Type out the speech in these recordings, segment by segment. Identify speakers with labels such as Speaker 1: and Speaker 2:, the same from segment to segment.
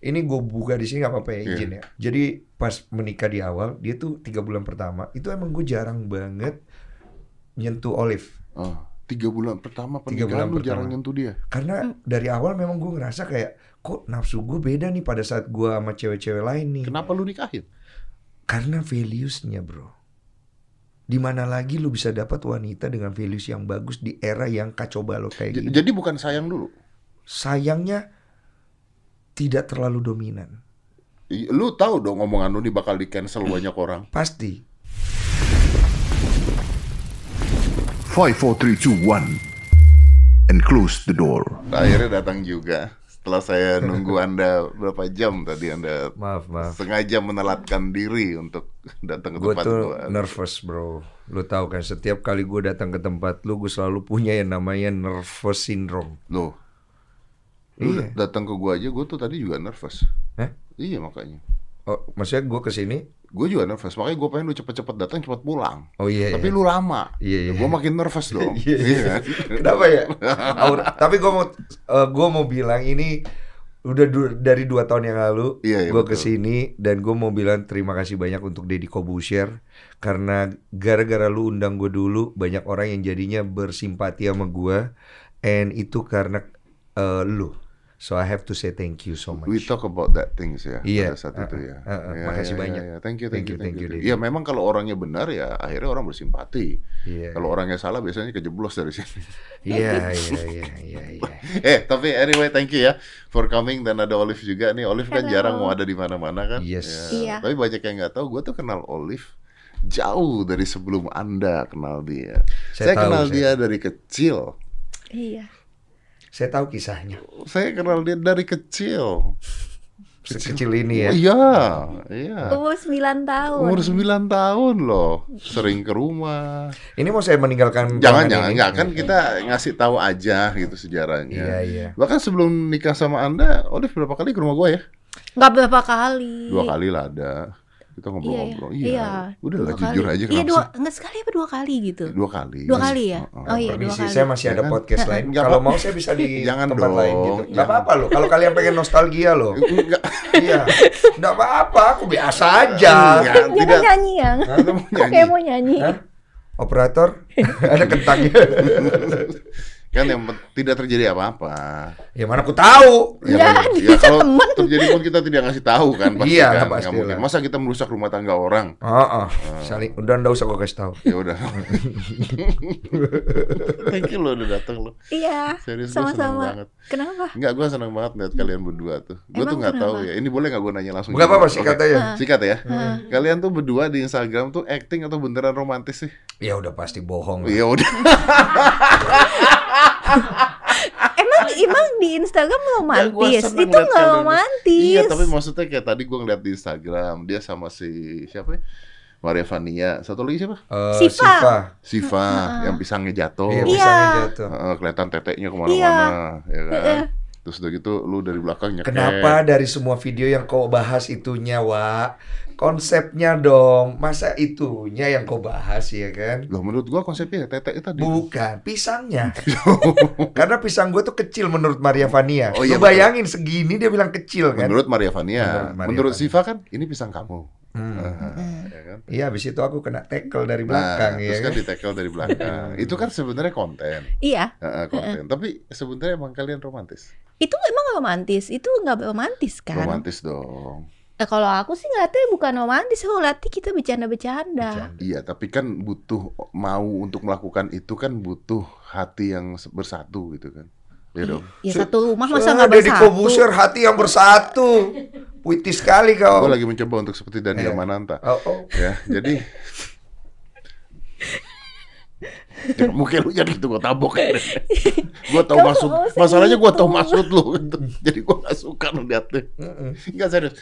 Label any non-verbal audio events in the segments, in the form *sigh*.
Speaker 1: Ini gue buka di sini nggak apa-apa ya
Speaker 2: Iya.
Speaker 1: izin ya. Jadi pas menikah di awal dia tuh tiga bulan pertama itu emang gue jarang banget nyentuh Olive.
Speaker 2: Oh, tiga bulan pertama
Speaker 1: Tiga
Speaker 2: pernikahan
Speaker 1: bulan
Speaker 2: lu jarang
Speaker 1: pertama.
Speaker 2: nyentuh dia.
Speaker 1: Karena dari awal memang gue ngerasa kayak kok nafsu gue beda nih pada saat gue sama cewek-cewek lain nih.
Speaker 2: Kenapa lu nikahin?
Speaker 1: Karena values-nya bro. Di mana lagi lu bisa dapat wanita dengan values yang bagus di era yang kacau balau kayak
Speaker 2: J-
Speaker 1: gini.
Speaker 2: Jadi bukan sayang dulu.
Speaker 1: Sayangnya tidak terlalu dominan.
Speaker 2: Lu tahu dong omongan lu nih bakal di cancel banyak orang.
Speaker 1: Pasti.
Speaker 3: Five, four, three, two, one, and close the door.
Speaker 2: Akhirnya datang juga. Setelah saya *laughs* nunggu Anda berapa jam tadi Anda
Speaker 1: Maaf, maaf.
Speaker 2: sengaja menelatkan diri untuk *laughs* datang ke
Speaker 1: Gue
Speaker 2: tempat
Speaker 1: tuh
Speaker 2: gua.
Speaker 1: nervous bro. Lu tahu kan setiap kali gue datang ke tempat lu gue selalu punya yang namanya nervous syndrome.
Speaker 2: Loh. Lu
Speaker 1: Iya.
Speaker 2: datang ke gua aja, gua tuh tadi juga nervous.
Speaker 1: Hah?
Speaker 2: Iya makanya.
Speaker 1: Oh, maksudnya gue ke sini?
Speaker 2: Gue juga nervous, makanya gue pengen lu cepet-cepet datang, cepet pulang.
Speaker 1: Oh iya.
Speaker 2: Tapi
Speaker 1: iya.
Speaker 2: lu lama.
Speaker 1: Iya, iya.
Speaker 2: Gue makin nervous *laughs* dong.
Speaker 1: Iya, iya.
Speaker 2: kan?
Speaker 1: Kenapa ya? Aura- Tapi gue mau eh, gua mau bilang ini udah du- dari dua tahun yang lalu
Speaker 2: Iya, iya,
Speaker 1: gue
Speaker 2: ke
Speaker 1: sini dan gue mau bilang terima kasih banyak untuk Deddy Kobusher karena gara-gara lu undang gue dulu banyak orang yang jadinya bersimpati sama gue and itu karena eh, lu so I have to say thank you so much.
Speaker 2: We talk about that things ya
Speaker 1: Iya,
Speaker 2: pada saat
Speaker 1: uh,
Speaker 2: itu
Speaker 1: uh,
Speaker 2: ya.
Speaker 1: uh, uh,
Speaker 2: Ya,
Speaker 1: makasih
Speaker 2: ya,
Speaker 1: banyak.
Speaker 2: ya, ya. Thank you, thank, you, thank you.
Speaker 1: Deddy.
Speaker 2: Ya memang kalau orangnya benar ya akhirnya orang bersimpati.
Speaker 1: Iya.
Speaker 2: Kalau orangnya salah biasanya kejeblos dari sini. *laughs*
Speaker 1: Iya iya iya iya iya.
Speaker 2: eh tapi anyway thank you ya for coming dan ada Olive juga nih. Olive kan
Speaker 4: Hello.
Speaker 2: jarang mau ada di mana-mana kan.
Speaker 1: Yes.
Speaker 2: Ya,
Speaker 4: Iya.
Speaker 2: Tapi banyak yang nggak tahu. Gue tuh kenal Olive jauh dari sebelum anda kenal dia.
Speaker 1: Saya
Speaker 2: Saya,
Speaker 1: tahu,
Speaker 2: kenal
Speaker 1: saya
Speaker 2: dia dari kecil.
Speaker 4: Iya.
Speaker 1: Saya tahu kisahnya.
Speaker 2: Saya kenal dia dari kecil.
Speaker 1: Sekecil ini ya.
Speaker 2: Iya, iya.
Speaker 4: Umur 9 tahun.
Speaker 2: Umur 9 tahun loh, sering ke rumah.
Speaker 1: Ini mau saya meninggalkan
Speaker 2: Jangan jangan
Speaker 1: ini.
Speaker 2: enggak kan kita ngasih tahu aja gitu sejarahnya.
Speaker 1: Iya iya.
Speaker 2: Bahkan sebelum nikah sama Anda, Olive berapa kali ke rumah gue ya?
Speaker 4: Nggak berapa kali.
Speaker 2: Dua kali lah ada. Kita
Speaker 4: Iya,
Speaker 2: ngobrol-ngobrol.
Speaker 4: iya. iya.
Speaker 2: Udah lah jujur
Speaker 4: kali.
Speaker 2: aja
Speaker 4: Iya,
Speaker 2: kenapa
Speaker 4: dua,
Speaker 2: sih?
Speaker 4: enggak sekali apa dua kali gitu.
Speaker 2: Dua kali.
Speaker 4: Dua kali ya?
Speaker 2: Heeh.
Speaker 4: Oh iya, dua kali.
Speaker 1: saya masih ada
Speaker 2: kan?
Speaker 1: podcast lain.
Speaker 2: Nggak
Speaker 1: Kalau mau saya bisa di *laughs*
Speaker 2: Jangan
Speaker 1: tempat
Speaker 2: dong,
Speaker 1: lain gitu. Nggak
Speaker 2: jangan.
Speaker 1: apa-apa loh. Kalau kalian pengen nostalgia loh. *laughs*
Speaker 2: Enggak.
Speaker 1: iya. Nggak apa-apa. Aku biasa aja.
Speaker 2: Enggak,
Speaker 4: Dia mau
Speaker 2: tidak.
Speaker 4: nyanyi ya?
Speaker 2: Anda mau nyanyi?
Speaker 4: Kayak mau nyanyi.
Speaker 1: Operator, *laughs* ada kentangnya.
Speaker 2: Kan yang tidak terjadi apa-apa.
Speaker 1: ya mana aku tahu.
Speaker 4: Ya,
Speaker 2: kan-
Speaker 4: dia
Speaker 2: kalau
Speaker 4: temen.
Speaker 2: terjadi pun kita tidak ngasih tahu kan pasti
Speaker 1: Iya,
Speaker 2: kan.
Speaker 1: Pasti
Speaker 2: mungkin. Masa kita merusak rumah tangga orang?
Speaker 1: Oh, oh. saling udah nggak usah gue kasih tahu.
Speaker 2: Ya udah. *laughs* Thank you lo udah datang lo.
Speaker 4: Iya.
Speaker 2: Serius
Speaker 4: Sama-sama.
Speaker 2: banget.
Speaker 4: Kenapa?
Speaker 2: Enggak, gue seneng banget lihat kalian berdua tuh. Gue tuh
Speaker 4: Emang
Speaker 2: nggak tahu ya. Ini boleh nggak gue nanya langsung?
Speaker 1: Gak apa-apa
Speaker 2: Oke.
Speaker 1: sih katanya.
Speaker 2: Sikat ya. Kalian tuh berdua di Instagram tuh acting atau beneran romantis sih?
Speaker 1: Ya udah pasti bohong. lah.
Speaker 2: Iya udah. *laughs* *laughs*
Speaker 4: Emang emang di Instagram
Speaker 2: Ya,
Speaker 4: romantis?
Speaker 2: seneng
Speaker 4: itu nggak
Speaker 2: kalian.
Speaker 4: romantis.
Speaker 2: Iya, tapi maksudnya kayak tadi gue ngeliat di Instagram dia sama si siapa ya? Maria Vania. Satu lagi siapa?
Speaker 1: Eh,
Speaker 4: Siva.
Speaker 1: Siva.
Speaker 2: Siva yang pisangnya jatuh.
Speaker 1: Iya,
Speaker 4: Iya.
Speaker 1: pisangnya jatuh.
Speaker 2: Heeh, kelihatan teteknya ke mana-mana, ya kan? Terus udah gitu lu dari belakang nyekek.
Speaker 1: Kenapa dari semua video yang kau bahas itunya, Wak? Konsepnya dong. Masa itunya yang kau bahas ya kan?
Speaker 2: Loh menurut gua konsepnya tetek itu tadi.
Speaker 1: Bukan, pisangnya. *laughs* Karena pisang gue tuh kecil menurut Maria Vania.
Speaker 2: Oh, iya,
Speaker 1: Lu bayangin segini dia bilang kecil kan?
Speaker 2: Menurut Maria Vania,
Speaker 1: Menurut Maria
Speaker 2: menurut
Speaker 1: Vania.
Speaker 2: Siva kan ini pisang kamu.
Speaker 1: Hmm.
Speaker 2: Heeh, ya kan?
Speaker 1: Iya, habis itu aku kena tackle dari belakang
Speaker 2: nah,
Speaker 1: ya
Speaker 2: terus kan
Speaker 1: kan?
Speaker 2: di tackle dari belakang. *laughs* itu kan sebenarnya konten.
Speaker 4: Iya.
Speaker 2: Heeh, konten. Tapi sebenarnya emang kalian romantis.
Speaker 4: Itu emang romantis. Itu nggak romantis kan?
Speaker 2: Romantis dong.
Speaker 4: Eh, kalau aku sih ngeliatnya bukan romantis. Aku ngeliatnya kita bercanda-bercanda.
Speaker 2: Iya, tapi kan butuh mau untuk melakukan itu kan butuh hati yang bersatu gitu kan. Iya dong.
Speaker 4: Ya satu rumah masa nggak
Speaker 1: Deddy
Speaker 4: bersatu?
Speaker 1: Kobuser hati yang bersatu. Puitis sekali kau.
Speaker 2: Gue lagi mencoba untuk seperti Daniel
Speaker 1: Iya.
Speaker 2: Mananta.
Speaker 1: Oh, oh.
Speaker 2: Ya, jadi Ya, mungkin lu jadi gitu gue tabok ya. gue tau maksud masalahnya gue tau maksud lu jadi gue gak suka ngeliatnya
Speaker 1: Mm-mm.
Speaker 2: Enggak serius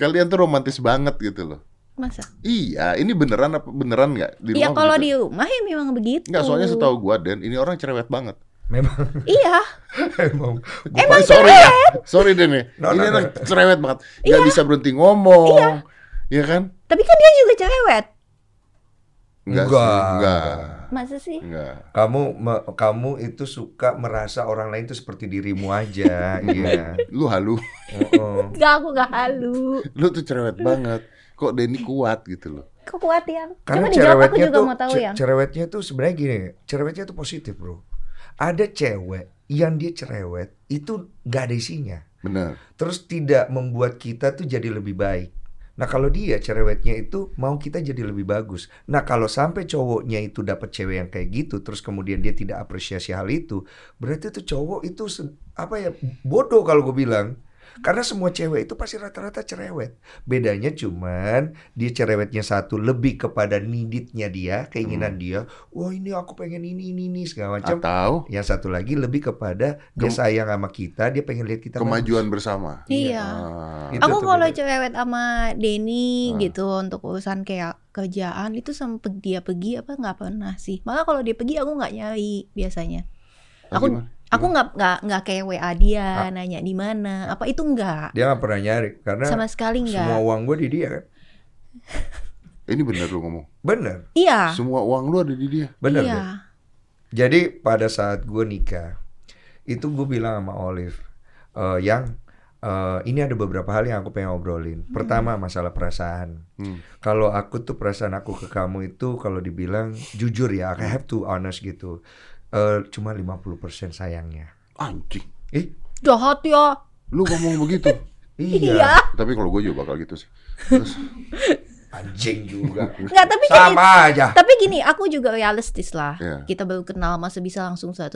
Speaker 2: kalian tuh romantis banget gitu loh
Speaker 4: Masa?
Speaker 2: iya ini beneran apa beneran nggak di
Speaker 4: Ya
Speaker 2: rumah
Speaker 4: kalau
Speaker 2: begitu?
Speaker 4: di rumah ya memang begitu.
Speaker 2: Enggak, soalnya setahu gue Dan ini orang cerewet banget
Speaker 1: Memang
Speaker 4: Iya. *laughs*
Speaker 1: emang
Speaker 2: Emang sorry ya sorry Den ya
Speaker 1: No,
Speaker 2: ini
Speaker 1: no, no.
Speaker 2: orang cerewet banget nggak bisa berhenti ngomong Iya kan
Speaker 4: Tapi kan dia juga cerewet.
Speaker 2: Enggak,
Speaker 1: Enggak.
Speaker 2: sih, enggak.
Speaker 4: Masa sih?
Speaker 2: Enggak.
Speaker 1: Kamu me- kamu itu suka merasa orang lain itu seperti dirimu aja, *laughs* iya.
Speaker 2: Lu halu.
Speaker 1: Oh,
Speaker 4: Enggak, aku gak halu.
Speaker 2: Lu tuh cerewet banget. Kok Denny kuat gitu loh.
Speaker 4: Kok kuat yang?
Speaker 1: Karena
Speaker 4: Coba dijawab, aku
Speaker 1: cerewetnya
Speaker 4: juga
Speaker 1: tuh,
Speaker 4: mau tahu
Speaker 1: ce-
Speaker 4: yang.
Speaker 1: cerewetnya tuh sebenarnya gini, cerewetnya tuh positif bro. Ada cewek yang dia cerewet itu gak ada isinya,
Speaker 2: Bener.
Speaker 1: terus tidak membuat kita tuh jadi lebih baik. Nah kalau dia cerewetnya itu mau kita jadi lebih bagus. Nah kalau sampai cowoknya itu dapat cewek yang kayak gitu, terus kemudian dia tidak apresiasi hal itu, berarti tuh cowok itu apa ya bodoh kalau gue bilang. Karena semua cewek itu pasti rata-rata cerewet. Bedanya cuman dia cerewetnya satu lebih kepada niditnya dia, keinginan dia. Wah ini aku pengen ini ini ini segala macam.
Speaker 2: Atau
Speaker 1: Yang satu lagi lebih kepada dia sayang sama kita, dia pengen lihat kita
Speaker 2: kemajuan bersama.
Speaker 4: Iya.
Speaker 2: Ah.
Speaker 1: Itu
Speaker 4: Aku kalau
Speaker 1: beda.
Speaker 4: cerewet sama Denny
Speaker 2: Ah.
Speaker 4: gitu untuk urusan kayak kerjaan itu sampai dia pergi apa nggak pernah sih. Malah kalau dia pergi aku nggak nyari biasanya.
Speaker 2: Ah,
Speaker 4: Aku
Speaker 2: gimana?
Speaker 4: Aku nggak nggak nggak kayak WA dia nanya di mana. Apa itu nggak
Speaker 1: Dia nggak pernah nyari karena
Speaker 4: sama sekali
Speaker 1: semua
Speaker 4: nggak.
Speaker 1: uang gue di dia kan. *laughs*
Speaker 2: Ini bener lu ngomong.
Speaker 1: Bener,
Speaker 4: Iya.
Speaker 2: Semua uang lu ada di dia.
Speaker 1: bener.
Speaker 4: iya.
Speaker 1: deh. Jadi pada saat gue nikah, itu gue bilang sama Olive, "Eh, yang eh, ini ada beberapa hal yang aku pengen obrolin. Pertama masalah perasaan.
Speaker 2: Hmm.
Speaker 1: Kalau aku tuh perasaan aku ke kamu itu kalau dibilang jujur ya, I have to honest gitu. Eh, cuma 50% sayangnya.
Speaker 2: Anjing.
Speaker 1: Ih,
Speaker 4: Jahat ya.
Speaker 2: Lu ngomong begitu. *laughs*
Speaker 1: iya.
Speaker 2: Tapi kalau gue juga bakal gitu sih. Terus, *laughs*
Speaker 1: Anjing juga.
Speaker 4: Nggak tapi gini,
Speaker 1: Sama aja.
Speaker 4: tapi gini aku juga realistis lah.
Speaker 2: Iya.
Speaker 4: Kita baru kenal masa bisa langsung 100%.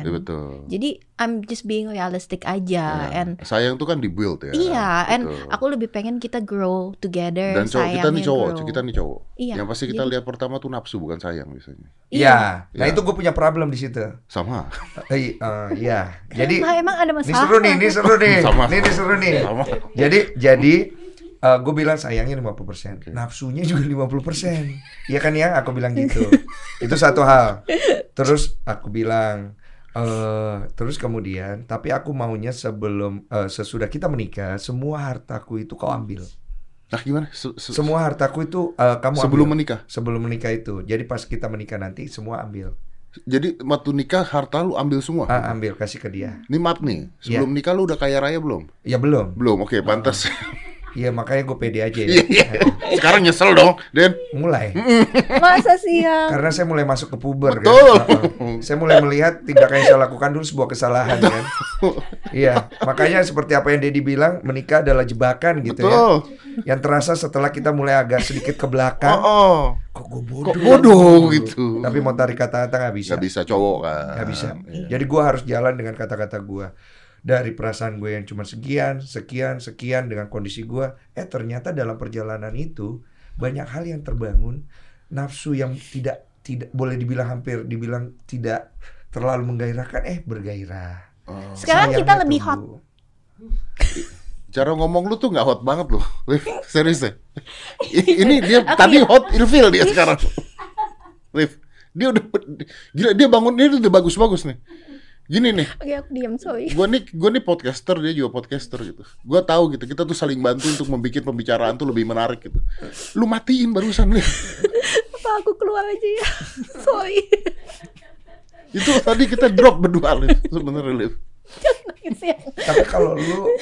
Speaker 2: ya betul.
Speaker 4: Jadi I'm just being realistic aja
Speaker 2: Ya.
Speaker 4: and
Speaker 2: Sayang tuh kan dibuild ya.
Speaker 4: Iya, and
Speaker 2: Betul.
Speaker 4: aku lebih pengen kita grow together.
Speaker 2: Dan cowok kita nih cowok,
Speaker 4: grow.
Speaker 2: kita nih cowok.
Speaker 4: Iya,
Speaker 2: Yang pasti kita
Speaker 4: jadi-
Speaker 2: lihat pertama tuh nafsu bukan sayang biasanya.
Speaker 1: Iya. Nah
Speaker 2: Iya.
Speaker 1: itu gue punya problem di situ.
Speaker 2: Sama.
Speaker 1: Eh, eh, Iya. Jadi
Speaker 4: Nah, emang ada
Speaker 1: ini
Speaker 4: masalah.
Speaker 1: seru nih, ini seru nih.
Speaker 2: Sama.
Speaker 1: Ini, ini seru nih.
Speaker 2: Sama.
Speaker 1: Jadi jadi gue bilang sayangnya 50%. Nafsunya juga 50%. Iya kan yang aku bilang gitu. *laughs* itu satu hal. Terus aku bilang eh terus kemudian tapi aku maunya sebelum eh, sesudah kita menikah semua hartaku itu kau ambil.
Speaker 2: Nah gimana? Se- se-
Speaker 1: Semua hartaku itu eh, kamu
Speaker 2: sebelum
Speaker 1: ambil.
Speaker 2: menikah.
Speaker 1: sebelum menikah itu. Jadi pas kita menikah nanti semua ambil.
Speaker 2: Jadi waktu nikah harta lu ambil semua.
Speaker 1: Ah, ambil kasih ke dia.
Speaker 2: Ini maaf nih, sebelum nikah lu udah kaya raya belum?
Speaker 1: Ya belum.
Speaker 2: Belum. Oke, pantas. *laughs*
Speaker 1: Iya makanya gue pede aja ya.
Speaker 2: iya. *laughs* Sekarang nyesel dong, Den.
Speaker 1: mulai. *laughs*
Speaker 4: Masa sih ya?
Speaker 1: Karena saya mulai masuk ke puber
Speaker 2: Betul.
Speaker 1: kan. Saya mulai melihat tindakan yang saya lakukan dulu sebuah kesalahan kan. Iya, makanya seperti apa yang Dedi bilang, menikah adalah jebakan gitu
Speaker 2: Betul.
Speaker 1: ya. Yang terasa setelah kita mulai agak sedikit ke belakang,
Speaker 2: Oh, oh.
Speaker 1: kok gue bodoh.
Speaker 2: Kok bodoh gitu.
Speaker 1: Tapi mau tarik kata-kata nggak bisa.
Speaker 2: Gak bisa cowok kan.
Speaker 1: Nggak bisa.
Speaker 2: Iya.
Speaker 1: Jadi gue harus jalan dengan kata-kata gue. Dari perasaan gue yang cuma sekian, sekian, sekian dengan kondisi gue. Eh ternyata dalam perjalanan itu banyak hal yang terbangun. Nafsu yang tidak tidak boleh dibilang hampir dibilang tidak terlalu menggairahkan. Eh bergairah.
Speaker 2: Oh.
Speaker 4: Sekarang kita lebih
Speaker 1: tumbuh.
Speaker 2: Cara ngomong lu tuh nggak hot banget loh. *laughs* Serius deh. I- Ini dia *laughs*
Speaker 4: Aku
Speaker 2: tadi
Speaker 4: ya-
Speaker 2: hot ilfil dia sekarang. Liv, dia udah gila dia bangun dia udah bagus-bagus nih. Gini nih,
Speaker 4: Oke, aku diam, sorry.
Speaker 2: gua nih gua nih podcaster dia juga podcaster gitu. Gua tahu gitu kita tuh saling bantu untuk membuat pembicaraan tuh lebih menarik gitu. Lu matiin barusan Liv. *laughs*
Speaker 4: Apa aku keluar aja ya? *laughs* sorry.
Speaker 2: Itu tadi kita drop berdua Liv sebenarnya Liv.
Speaker 4: Ya.
Speaker 1: Tapi kalau lu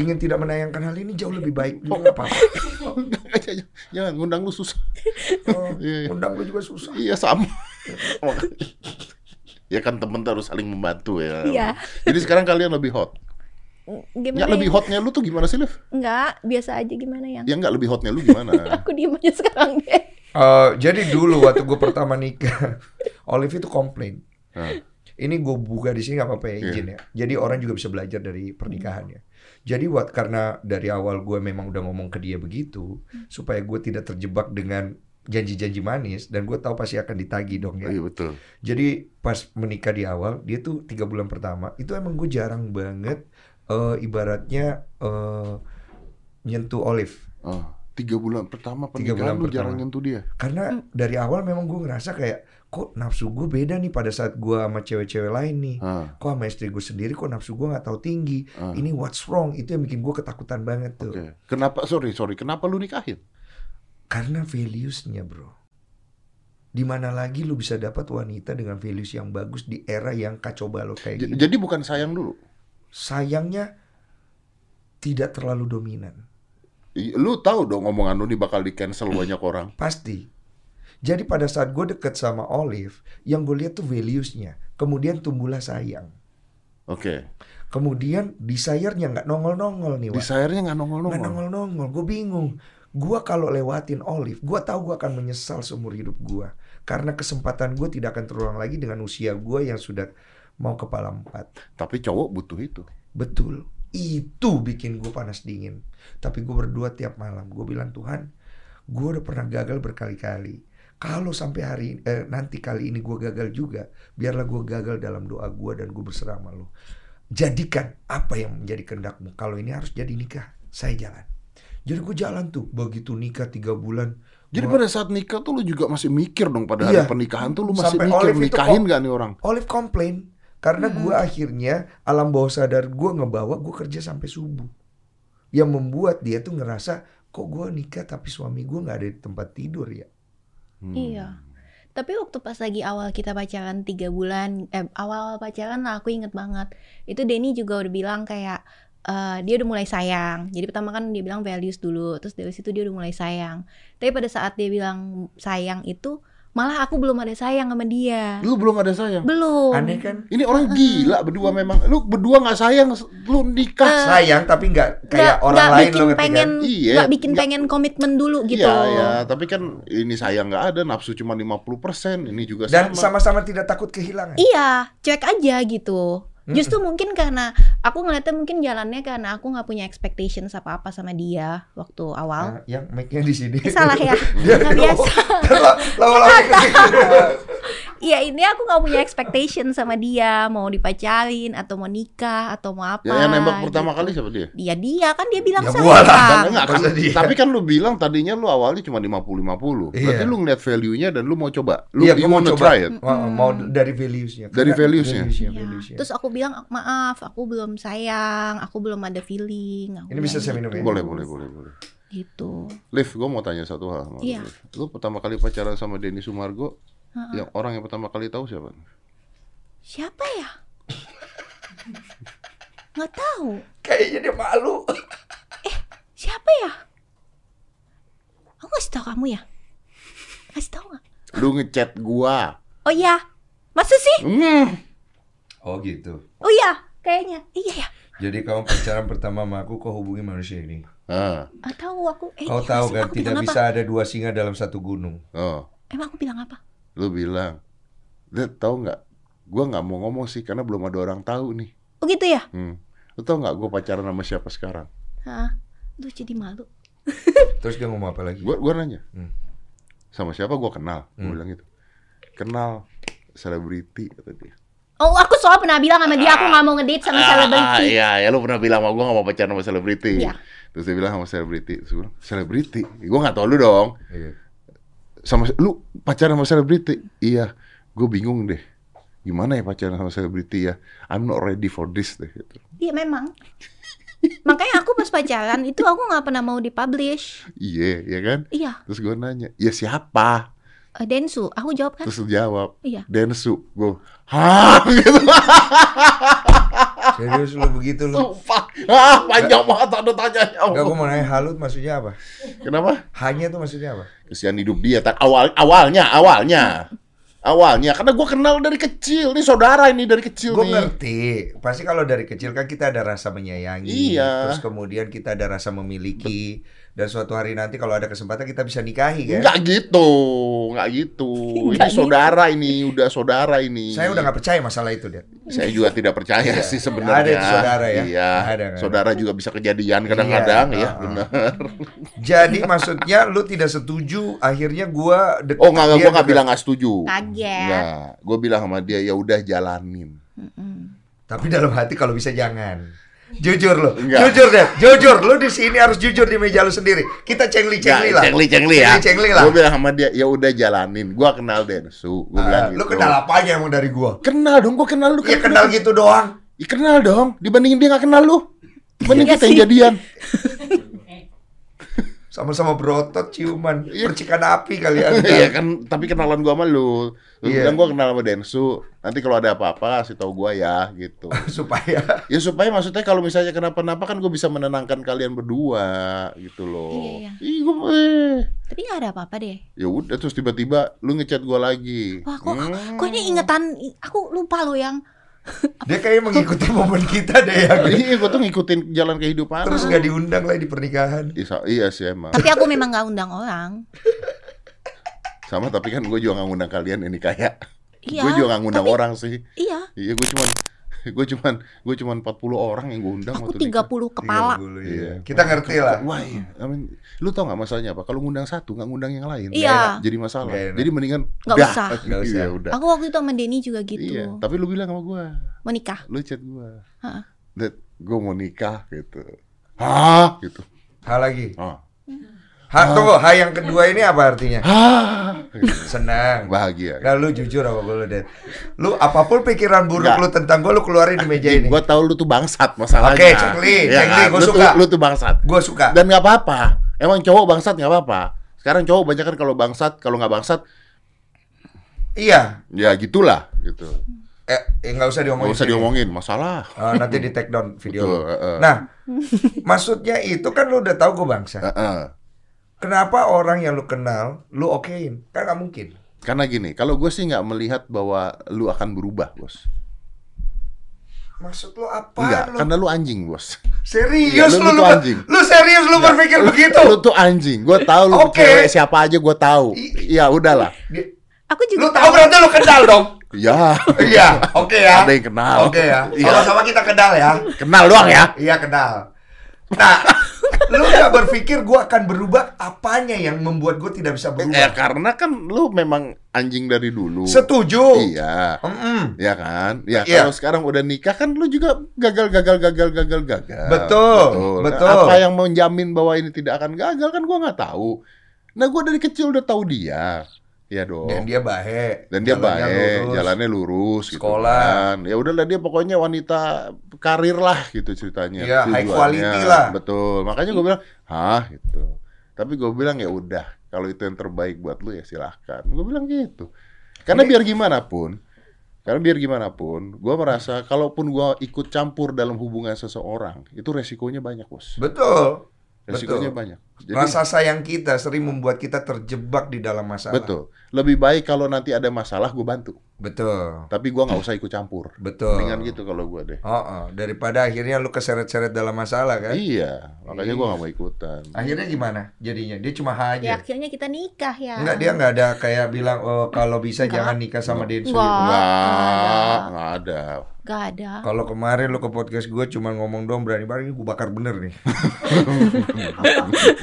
Speaker 1: ingin tidak menayangkan hal ini jauh lebih baik juga nggak apa-apa. *laughs*
Speaker 2: Jangan, ngundang lu susah.
Speaker 1: Oh,
Speaker 2: Iya, iya.
Speaker 1: undang lu juga susah.
Speaker 2: Iya sama. Ya kan temen tuh harus saling membantu ya.
Speaker 4: Iya.
Speaker 2: Jadi sekarang kalian lebih hot.
Speaker 4: Gimana
Speaker 2: Ya lebih
Speaker 4: ya?
Speaker 2: hotnya lu tuh gimana sih, Liv?
Speaker 4: Enggak, biasa aja gimana yang?
Speaker 2: Ya enggak lebih hotnya lu gimana? *laughs*
Speaker 4: Aku diem aja sekarang deh.
Speaker 1: Eh, jadi dulu waktu gue pertama nikah, *laughs* Olive itu komplain.
Speaker 2: Nah,
Speaker 1: Ini gue buka di sini nggak apa-apa ya
Speaker 2: Iya.
Speaker 1: izin ya. Jadi orang juga bisa belajar dari pernikahannya. Jadi buat karena dari awal gue memang udah ngomong ke dia begitu supaya gue tidak terjebak dengan janji-janji manis dan gue tahu pasti akan ditagi dong ya.
Speaker 2: iya betul.
Speaker 1: Jadi pas menikah di awal dia tuh tiga bulan pertama itu emang gue jarang banget eh, ibaratnya eh, nyentuh Olive.
Speaker 2: Oh, tiga bulan pertama
Speaker 1: Tiga
Speaker 2: pernikahan
Speaker 1: bulan
Speaker 2: lu jarang
Speaker 1: pertama.
Speaker 2: nyentuh dia.
Speaker 1: Karena dari awal memang gue ngerasa kayak kok nafsu gue beda nih pada saat gue sama cewek-cewek lain nih.
Speaker 2: Ah,
Speaker 1: Kok sama istri gue sendiri kok nafsu gue nggak tahu tinggi.
Speaker 2: Ah.
Speaker 1: Ini what's wrong itu yang bikin gue ketakutan banget tuh.
Speaker 2: Oke. Kenapa sorry sorry kenapa lu nikahin?
Speaker 1: Karena values-nya bro. Di mana lagi lu bisa dapat wanita dengan values yang bagus di era yang kacau balau kayak
Speaker 2: J-
Speaker 1: gini?
Speaker 2: Jadi bukan sayang dulu.
Speaker 1: Sayangnya tidak terlalu dominan.
Speaker 2: Lu tahu dong omongan lu nih bakal di cancel *clears throat* banyak orang.
Speaker 1: Pasti. Jadi pada saat gue deket sama Olive, yang gue lihat tuh values-nya. Kemudian tumbuhlah sayang.
Speaker 2: Oke.
Speaker 1: Kemudian desire-nya nggak nongol-nongol nih, Wak.
Speaker 2: Desire-nya nggak
Speaker 1: Nggak
Speaker 2: nongol-nongol.
Speaker 1: nongol-nongol. Gue bingung. Gue kalau lewatin Olive, gue tahu gue akan menyesal seumur hidup gue. Karena kesempatan gue tidak akan terulang lagi dengan usia gue yang sudah mau kepala empat.
Speaker 2: Tapi cowok butuh itu.
Speaker 1: Betul. Itu bikin gue panas dingin. Tapi gue berdua tiap malam. Gue bilang Tuhan, gue udah pernah gagal berkali-kali. Kalau sampai hari eh, nanti kali ini gue gagal juga, biarlah gue gagal dalam doa gue dan gue berserah sama lo. Jadikan apa yang menjadi kehendakmu. Kalau ini harus jadi nikah, saya jalan. Jadi gue jalan tuh. Begitu nikah tiga bulan.
Speaker 2: Jadi pada saat nikah tuh lu juga masih mikir dong pada hari
Speaker 1: Iya.
Speaker 2: pernikahan tuh lu masih
Speaker 1: Sampai
Speaker 2: mikir
Speaker 1: Olive
Speaker 2: nikahin gak nih orang?
Speaker 1: Olive komplain karena gue akhirnya alam bawah sadar gue ngebawa gue kerja sampai subuh. Yang membuat dia tuh ngerasa kok gue nikah tapi suami gue nggak ada di tempat tidur ya.
Speaker 2: Hmm.
Speaker 4: Iya. Tapi waktu pas lagi awal kita pacaran tiga bulan, eh, awal pacaran lah aku inget banget. Itu Denny juga udah bilang kayak eh, dia udah mulai sayang. Jadi pertama kan dia bilang values dulu, terus dari situ dia udah mulai sayang. Tapi pada saat dia bilang sayang itu, malah aku belum ada sayang sama dia.
Speaker 2: Lu belum ada sayang.
Speaker 4: Belum.
Speaker 1: Aneh kan?
Speaker 2: Ini orang gila berdua memang. Lu berdua nggak sayang, lu nikah.
Speaker 1: Sayang tapi nggak kayak
Speaker 4: Nggak-
Speaker 1: orang
Speaker 4: nggak
Speaker 1: lain
Speaker 4: bikin
Speaker 1: lo ngerti
Speaker 4: pengen,
Speaker 1: kan?
Speaker 2: Iya,
Speaker 4: nggak bikin
Speaker 2: nggak-
Speaker 4: pengen komitmen dulu gitu.
Speaker 2: Iya, ya, tapi kan ini sayang nggak ada, nafsu cuma 50%, ini juga
Speaker 1: Dan
Speaker 2: sama.
Speaker 1: sama-sama tidak takut kehilangan.
Speaker 4: Iya, cuek aja gitu. Justru mungkin karena aku ngeliatnya mungkin jalannya karena aku nggak punya expectations apa-apa sama dia waktu awal.
Speaker 1: Nah, yang mic-nya di sini.
Speaker 4: Eh, salah ya, *laughs*
Speaker 1: Dia *laughs*
Speaker 4: nggak biasa.
Speaker 1: Lama-lama
Speaker 4: Iya ini aku nggak punya expectation sama dia mau dipacarin atau mau nikah atau mau apa.
Speaker 2: Ya, yang nembak pertama
Speaker 4: gitu.
Speaker 2: kali siapa dia?
Speaker 4: Dia dia kan dia bilang
Speaker 1: Ya,
Speaker 2: enggak kan,
Speaker 1: dia?
Speaker 2: tapi kan lu bilang tadinya lu awalnya cuma 50-50. Berarti
Speaker 1: Iya.
Speaker 2: lu ngeliat value-nya dan lu mau coba. Lu
Speaker 1: Iya, mau coba.
Speaker 2: try it.
Speaker 1: Mau, mau dari values-nya.
Speaker 2: Dari values-nya?
Speaker 4: Iya.
Speaker 1: values-nya.
Speaker 4: Terus aku bilang maaf, aku belum sayang, aku belum ada feeling. Aku
Speaker 1: Ini bisa saya minum ya?
Speaker 4: gitu.
Speaker 2: Boleh, boleh, boleh, boleh.
Speaker 4: Gitu.
Speaker 2: Liv, gue mau tanya satu hal. sama
Speaker 4: Iya.
Speaker 2: Liv. Lu pertama kali pacaran sama Denny Sumargo,
Speaker 4: Heeh.
Speaker 2: yang orang yang pertama kali tahu siapa?
Speaker 4: Siapa ya? Nggak tahu.
Speaker 1: Kayaknya dia malu.
Speaker 4: Siapa ya? Aku kasih tahu kamu ya? Kasih tahu nggak?
Speaker 2: Lu ngechat gua.
Speaker 4: Oh iya, masa sih?
Speaker 2: Hmm.
Speaker 1: Oh gitu.
Speaker 4: Oh iya, kayaknya. Iya ya.
Speaker 1: Jadi kamu pacaran pertama sama aku, kau hubungi manusia ini.
Speaker 2: Ah,
Speaker 4: Ah, tahu aku. Eh,
Speaker 1: Kau
Speaker 4: iya
Speaker 1: tahu kan tidak bisa
Speaker 4: Apa?
Speaker 1: ada dua singa dalam satu gunung.
Speaker 2: oh,
Speaker 4: Emang aku bilang apa?
Speaker 2: lu bilang. Lihat tahu nggak? Gua nggak mau ngomong sih karena belum ada orang tahu nih.
Speaker 4: Oh gitu ya?
Speaker 2: Hmm. Lu tau nggak gua pacaran sama siapa sekarang?
Speaker 4: Hah? Lu jadi malu. *laughs*
Speaker 1: Terus dia ngomong apa lagi?
Speaker 2: Gua gua nanya.
Speaker 1: Hmm.
Speaker 2: Sama siapa gua kenal? Gua
Speaker 1: Hmm.
Speaker 2: bilang gitu. Kenal selebriti kata dia.
Speaker 4: Oh, aku soal pernah bilang sama dia aku nggak mau ngedate sama
Speaker 2: Ah,
Speaker 4: selebriti.
Speaker 2: iya, ya lu pernah bilang sama gua gak mau pacaran sama selebriti.
Speaker 4: Iya.
Speaker 2: Terus dia bilang sama selebriti. Terus bilang, selebriti? Gua gak tau lu dong.
Speaker 1: Iya.
Speaker 2: Sama lu pacaran sama selebriti? Iya. Gue bingung deh. Gimana ya pacaran sama selebriti ya? I'm not ready for this deh. Gitu.
Speaker 4: Iya memang. Makanya aku pas pacaran itu aku nggak pernah mau dipublish.
Speaker 2: Iya, iya kan?
Speaker 4: Iya,
Speaker 2: Terus gue nanya, ya siapa?
Speaker 4: Eh, Densu. Aku jawab kan.
Speaker 2: Terus jawab,
Speaker 4: Iya.
Speaker 2: Densu. Gue, hah? *laughs* Gitu.
Speaker 1: Serius lu begitu lu?
Speaker 2: Sumpah. Ah, panjang banget ada tanyanya.
Speaker 1: Enggak, gue mau nanya halut maksudnya apa?
Speaker 2: Kenapa?
Speaker 1: Hanya tuh maksudnya apa?
Speaker 2: Kesian hidup dia. Awal, awalnya, awalnya. Awalnya, karena gue kenal dari kecil. Ini saudara ini dari kecil
Speaker 1: Gue
Speaker 2: nih.
Speaker 1: ngerti. Pasti kalau dari kecil kan kita ada rasa menyayangi.
Speaker 2: Iya.
Speaker 1: Terus kemudian kita ada rasa memiliki. Dan suatu hari nanti kalau ada kesempatan kita bisa nikahi kan?
Speaker 2: Enggak gitu, enggak gitu. *laughs* Ini
Speaker 4: Nggak gitu.
Speaker 2: saudara ini, udah saudara ini.
Speaker 1: Saya udah nggak percaya masalah itu dia.
Speaker 2: Saya juga tidak percaya
Speaker 1: Iya.
Speaker 2: sih sebenarnya.
Speaker 1: Ada itu saudara ya?
Speaker 2: Iya.
Speaker 1: Ada kan?
Speaker 2: Saudara juga bisa kejadian kadang-kadang
Speaker 1: Iya,
Speaker 2: ya,
Speaker 1: uh-uh.
Speaker 2: benar. *laughs*
Speaker 1: Jadi maksudnya lu tidak setuju akhirnya gua deket
Speaker 2: Oh enggak, gua enggak
Speaker 1: deket-
Speaker 2: bilang enggak setuju.
Speaker 4: Kaget.
Speaker 2: Enggak, gua bilang sama dia ya udah jalanin.
Speaker 4: Mm-mm.
Speaker 1: Tapi dalam hati kalau bisa jangan. Jujur lo,
Speaker 2: Enggak.
Speaker 1: jujur deh, jujur. Lu di sini harus jujur di meja lu sendiri. Kita cengli-cengli
Speaker 2: Enggak,
Speaker 1: lah.
Speaker 2: cengli-cengli ya.
Speaker 1: Cengli-cengli lah.
Speaker 2: Gua bilang sama dia ya udah jalanin. Gua kenal Densu, gua bilang
Speaker 1: Ah,
Speaker 2: gitu.
Speaker 1: lu kenal apanya emang dari gua?
Speaker 2: Kenal dong, gua kenal lu
Speaker 1: Ya
Speaker 2: kan.
Speaker 1: kenal gitu doang.
Speaker 2: Ya, kenal dong. Dibandingin dia nggak kenal lu. Dibanding
Speaker 4: Iya
Speaker 2: kita yang jadian. *laughs*
Speaker 1: Sama-sama berotot ciuman, percikan api kalian. *laughs*
Speaker 2: Iya kan, tapi kenalan gua sama lu. Lu
Speaker 1: Iya.
Speaker 2: bilang gua kenal sama Densu. Nanti kalau ada apa-apa kasih tahu gua ya gitu. *laughs*
Speaker 1: Supaya *laughs*
Speaker 2: Ya supaya maksudnya kalau misalnya kenapa-napa kan gue bisa menenangkan kalian berdua gitu loh.
Speaker 4: Iya, iya.
Speaker 2: Ih, gua, eh.
Speaker 4: Tapi nggak ada apa-apa deh.
Speaker 2: Ya udah terus tiba-tiba lu ngechat gua lagi.
Speaker 4: Wah, kok,
Speaker 2: Hmm.
Speaker 4: kok ini ingetan, aku lupa loh yang
Speaker 1: dia kayak mengikuti momen kita deh ya.
Speaker 2: Iya, gue tuh ngikutin jalan kehidupan.
Speaker 1: Terus nggak diundang lah di pernikahan.
Speaker 2: Iya, iya sih emang.
Speaker 4: Tapi aku memang nggak undang orang.
Speaker 2: Sama tapi kan gue juga nggak ngundang kalian ini kayak.
Speaker 4: Iya.
Speaker 2: gue juga nggak ngundang
Speaker 4: tapi-
Speaker 2: orang sih.
Speaker 4: Iya.
Speaker 2: Iya, gue cuman *laughs* gue cuman gue cuman 40 orang yang gue undang
Speaker 4: Aku
Speaker 2: waktu nikah.
Speaker 4: 30 kepala.
Speaker 1: 30,
Speaker 2: Iya.
Speaker 1: iya. Kita ngerti lah.
Speaker 2: Wah, iya. I mean, lu tau gak masalahnya apa? Kalau ngundang satu, nggak ngundang yang lain.
Speaker 4: Iya.
Speaker 2: Jadi masalah.
Speaker 1: Enak.
Speaker 2: Jadi mendingan
Speaker 4: Nggak usah.
Speaker 1: Nggak usah.
Speaker 2: Iya, udah.
Speaker 4: Aku waktu itu sama Denny juga gitu.
Speaker 2: Iya, tapi lu bilang sama gue,
Speaker 4: Mau nikah.
Speaker 2: lu chat gue,
Speaker 4: Heeh.
Speaker 2: Dad, gue mau nikah gitu. Hah? Gitu.
Speaker 1: Hal lagi.
Speaker 2: Ah.
Speaker 1: Ha, tunggu, ha yang kedua ini apa artinya?
Speaker 2: Gitu.
Speaker 1: Senang.
Speaker 2: Bahagia.
Speaker 1: Nah, lu jujur sama gue lu, Dad. Lu apa pun pikiran buruk
Speaker 2: Nggak.
Speaker 1: lu tentang gue, lu keluarin di meja ini.
Speaker 2: Gue tahu lu tuh bangsat masalahnya.
Speaker 1: Oke, Cek Li,
Speaker 2: Iya
Speaker 1: Cek Li,
Speaker 2: kan?
Speaker 1: gua
Speaker 2: Lu
Speaker 1: suka.
Speaker 2: Lu tuh bangsat.
Speaker 1: Gue suka.
Speaker 2: Dan nggak apa-apa. Emang cowok bangsat nggak apa-apa. Sekarang cowok banyak kan kalau bangsat, kalau nggak bangsat,
Speaker 1: Iya.
Speaker 2: ya gitulah gitu.
Speaker 1: Eh, eh, nggak usah diomongin.
Speaker 2: Nggak usah diomongin masalah.
Speaker 1: Ah, nanti di take down video
Speaker 2: Betul,
Speaker 1: lu.
Speaker 2: eh, eh.
Speaker 1: Nah, maksudnya itu kan lu udah tahu gue bangsa.
Speaker 2: Heeh.
Speaker 1: Kenapa orang yang lu kenal, lu okein? Kan nggak mungkin.
Speaker 2: Karena gini, kalau gue sih nggak melihat bahwa lu akan berubah, bos.
Speaker 1: Maksud lu apa?
Speaker 2: Enggak,
Speaker 1: lu?
Speaker 2: karena lu anjing, bos.
Speaker 1: Serius
Speaker 2: Iya, lu-
Speaker 1: lu,
Speaker 2: lu
Speaker 1: lu,
Speaker 2: anjing.
Speaker 1: lu serius lu berpikir
Speaker 2: Lu-
Speaker 1: begitu?
Speaker 2: Lu tuh anjing. Gue tahu lu
Speaker 1: Oke.
Speaker 2: cewek siapa aja gue tahu. Iya, udahlah.
Speaker 4: Aku
Speaker 1: Lu
Speaker 4: juga
Speaker 1: tahu berarti lu kenal dong?
Speaker 2: Ya,
Speaker 1: Iya, oke ya.
Speaker 2: Ada yang kenal.
Speaker 1: Oke ya.
Speaker 2: Iya.
Speaker 1: Sama-sama kita kenal ya.
Speaker 2: kenal doang ya.
Speaker 1: Iya kenal. Nah, lu gak berpikir gua akan berubah apanya yang membuat gue tidak bisa
Speaker 2: Ya
Speaker 1: berubah?
Speaker 2: karena kan lu memang anjing dari dulu.
Speaker 1: Setuju.
Speaker 2: Iya.
Speaker 1: Mm-mm.
Speaker 2: Ya kan? Ya
Speaker 1: Iya.
Speaker 2: kalau sekarang udah nikah kan lu juga gagal gagal gagal gagal gagal.
Speaker 1: Betul, betul.
Speaker 2: Apa yang menjamin bahwa ini tidak akan gagal kan gua nggak tahu. Nah gua dari kecil udah tahu dia. Ya dong.
Speaker 1: Dan dia baik.
Speaker 2: Dan dia baik,
Speaker 1: lurus.
Speaker 2: jalannya lurus gitu
Speaker 1: Sekolah.
Speaker 2: kan. Ya udahlah dia pokoknya wanita karir lah gitu ceritanya.
Speaker 1: Iya, high quality lah.
Speaker 2: Betul. Makanya gue bilang, "Hah?" gitu. Tapi gue bilang ya udah, kalau itu yang terbaik buat lu ya silahkan. Gue bilang gitu. Karena
Speaker 1: Ini-
Speaker 2: biar gimana pun, karena biar gimana pun, gue merasa kalaupun gue ikut campur dalam hubungan seseorang, itu resikonya banyak, bos.
Speaker 1: Betul.
Speaker 2: Resikonya
Speaker 1: Betul.
Speaker 2: banyak. Jadi,
Speaker 1: Rasa sayang kita sering membuat kita terjebak di dalam masalah.
Speaker 2: betul. Lebih baik kalau nanti ada masalah gue bantu.
Speaker 1: Betul.
Speaker 2: Tapi gua nggak usah ikut campur.
Speaker 1: Betul.
Speaker 2: Mendingan gitu kalau gua deh.
Speaker 1: Oh, oh. daripada akhirnya lu keseret-seret dalam masalah kan?
Speaker 2: Iya, makanya gua nggak mau ikutan.
Speaker 1: Akhirnya gimana jadinya? Dia cuma ha
Speaker 4: Ya akhirnya kita nikah ya.
Speaker 1: Enggak, dia nggak ada kayak bilang oh kalau bisa
Speaker 4: Enggak.
Speaker 1: jangan nikah sama Densu.
Speaker 4: Enggak.
Speaker 1: gitu.
Speaker 2: Nggak, nggak ada.
Speaker 4: Gak ada.
Speaker 1: Kalau kemarin lu ke podcast gue cuma ngomong dong berani banget ini gue bakar bener nih. *laughs*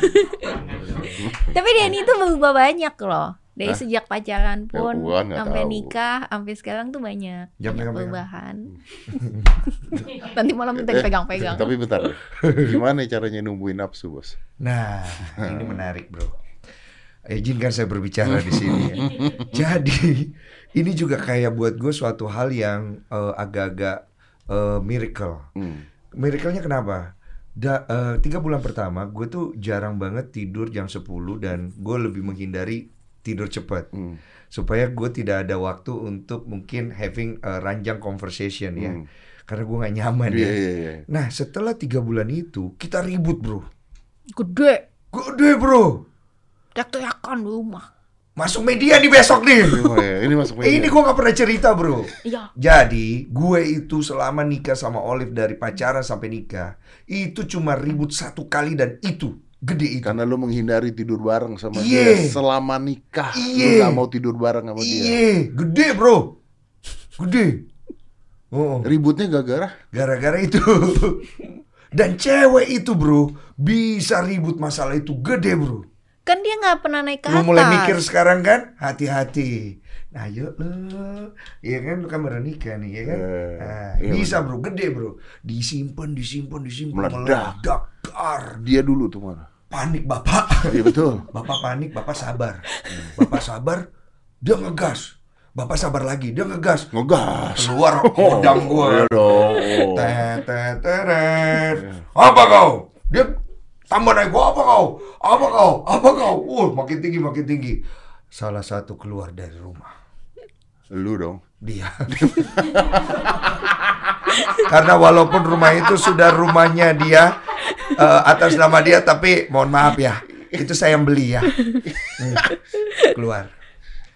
Speaker 1: *laughs*
Speaker 4: Tapi Denny itu berubah banyak loh. Dari
Speaker 2: Hah?
Speaker 4: sejak pacaran
Speaker 2: Ya,
Speaker 4: pun
Speaker 2: nggak
Speaker 4: sampai
Speaker 2: tahu.
Speaker 4: nikah, sampai sekarang tuh banyak perubahan. *laughs* Nanti malam minta pegang-pegang.
Speaker 2: Tapi bentar. Gimana caranya numbuhin nafsu, Bos?
Speaker 1: Nah, ini menarik bro. Izinkan saya berbicara di sini. Ya. *laughs* Jadi ini juga kayak buat gue suatu hal yang eh, agak-agak eh, miracle.
Speaker 2: Hmm.
Speaker 1: Miracle-nya kenapa? Da, eh, tiga bulan pertama gue tuh jarang banget tidur jam 10 dan gue lebih menghindari tidur cepat
Speaker 2: Hmm.
Speaker 1: supaya gue tidak ada waktu untuk mungkin having a ranjang conversation ya
Speaker 2: Hmm.
Speaker 1: karena gue nggak nyaman
Speaker 2: Iya,
Speaker 1: ya.
Speaker 2: iya, iya.
Speaker 1: Nah setelah tiga bulan itu kita ribut bro,
Speaker 4: Gede.
Speaker 1: gede bro,
Speaker 4: Teriak-teriakan di rumah.
Speaker 1: Masuk media nih besok nih. *laughs*
Speaker 2: Oh, iya. Ini masuk media.
Speaker 1: Ini gue nggak pernah cerita bro.
Speaker 4: Iya.
Speaker 1: Jadi gue itu selama nikah sama Olive dari pacaran sampai nikah itu cuma ribut satu kali dan itu gede itu.
Speaker 2: Karena lu menghindari tidur bareng sama
Speaker 1: Iya.
Speaker 2: dia selama nikah.
Speaker 1: Iya.
Speaker 2: Lu gak mau tidur bareng sama dia.
Speaker 1: Iya, gede bro, gede. Oh,
Speaker 2: Ributnya gara-gara
Speaker 1: gara-gara itu. *laughs* Dan cewek itu bro bisa ribut masalah itu gede bro.
Speaker 4: Kan dia nggak pernah naik ke
Speaker 1: Lu
Speaker 4: atas.
Speaker 1: mulai mikir sekarang kan, hati-hati. Nah yuk lu, iya kan lu kan baru nikah nih ya kan.
Speaker 2: Eh,
Speaker 1: Nah,
Speaker 2: iya
Speaker 1: bisa bro, gede bro. Disimpan, disimpan, disimpan,
Speaker 2: Meledak.
Speaker 1: meledak,
Speaker 2: dia dulu tuh mana?
Speaker 1: Panik bapak.
Speaker 2: Iya betul. *laughs*
Speaker 1: Bapak panik, bapak sabar. Bapak sabar, dia ngegas. Bapak sabar lagi, dia ngegas.
Speaker 2: Ngegas.
Speaker 1: Keluar *laughs* hodang
Speaker 2: Iya
Speaker 1: gua.
Speaker 2: dong.
Speaker 1: Tet, tet, teret. Apa kau? Dia tambah naik gua apa kau? Apa kau? Apa kau? Uh makin tinggi makin tinggi. Salah satu keluar dari rumah.
Speaker 2: Lu dong.
Speaker 1: dia. *laughs* Karena walaupun rumah itu sudah rumahnya dia eh, atas nama dia tapi mohon maaf ya itu saya yang beli ya. Hmm. keluar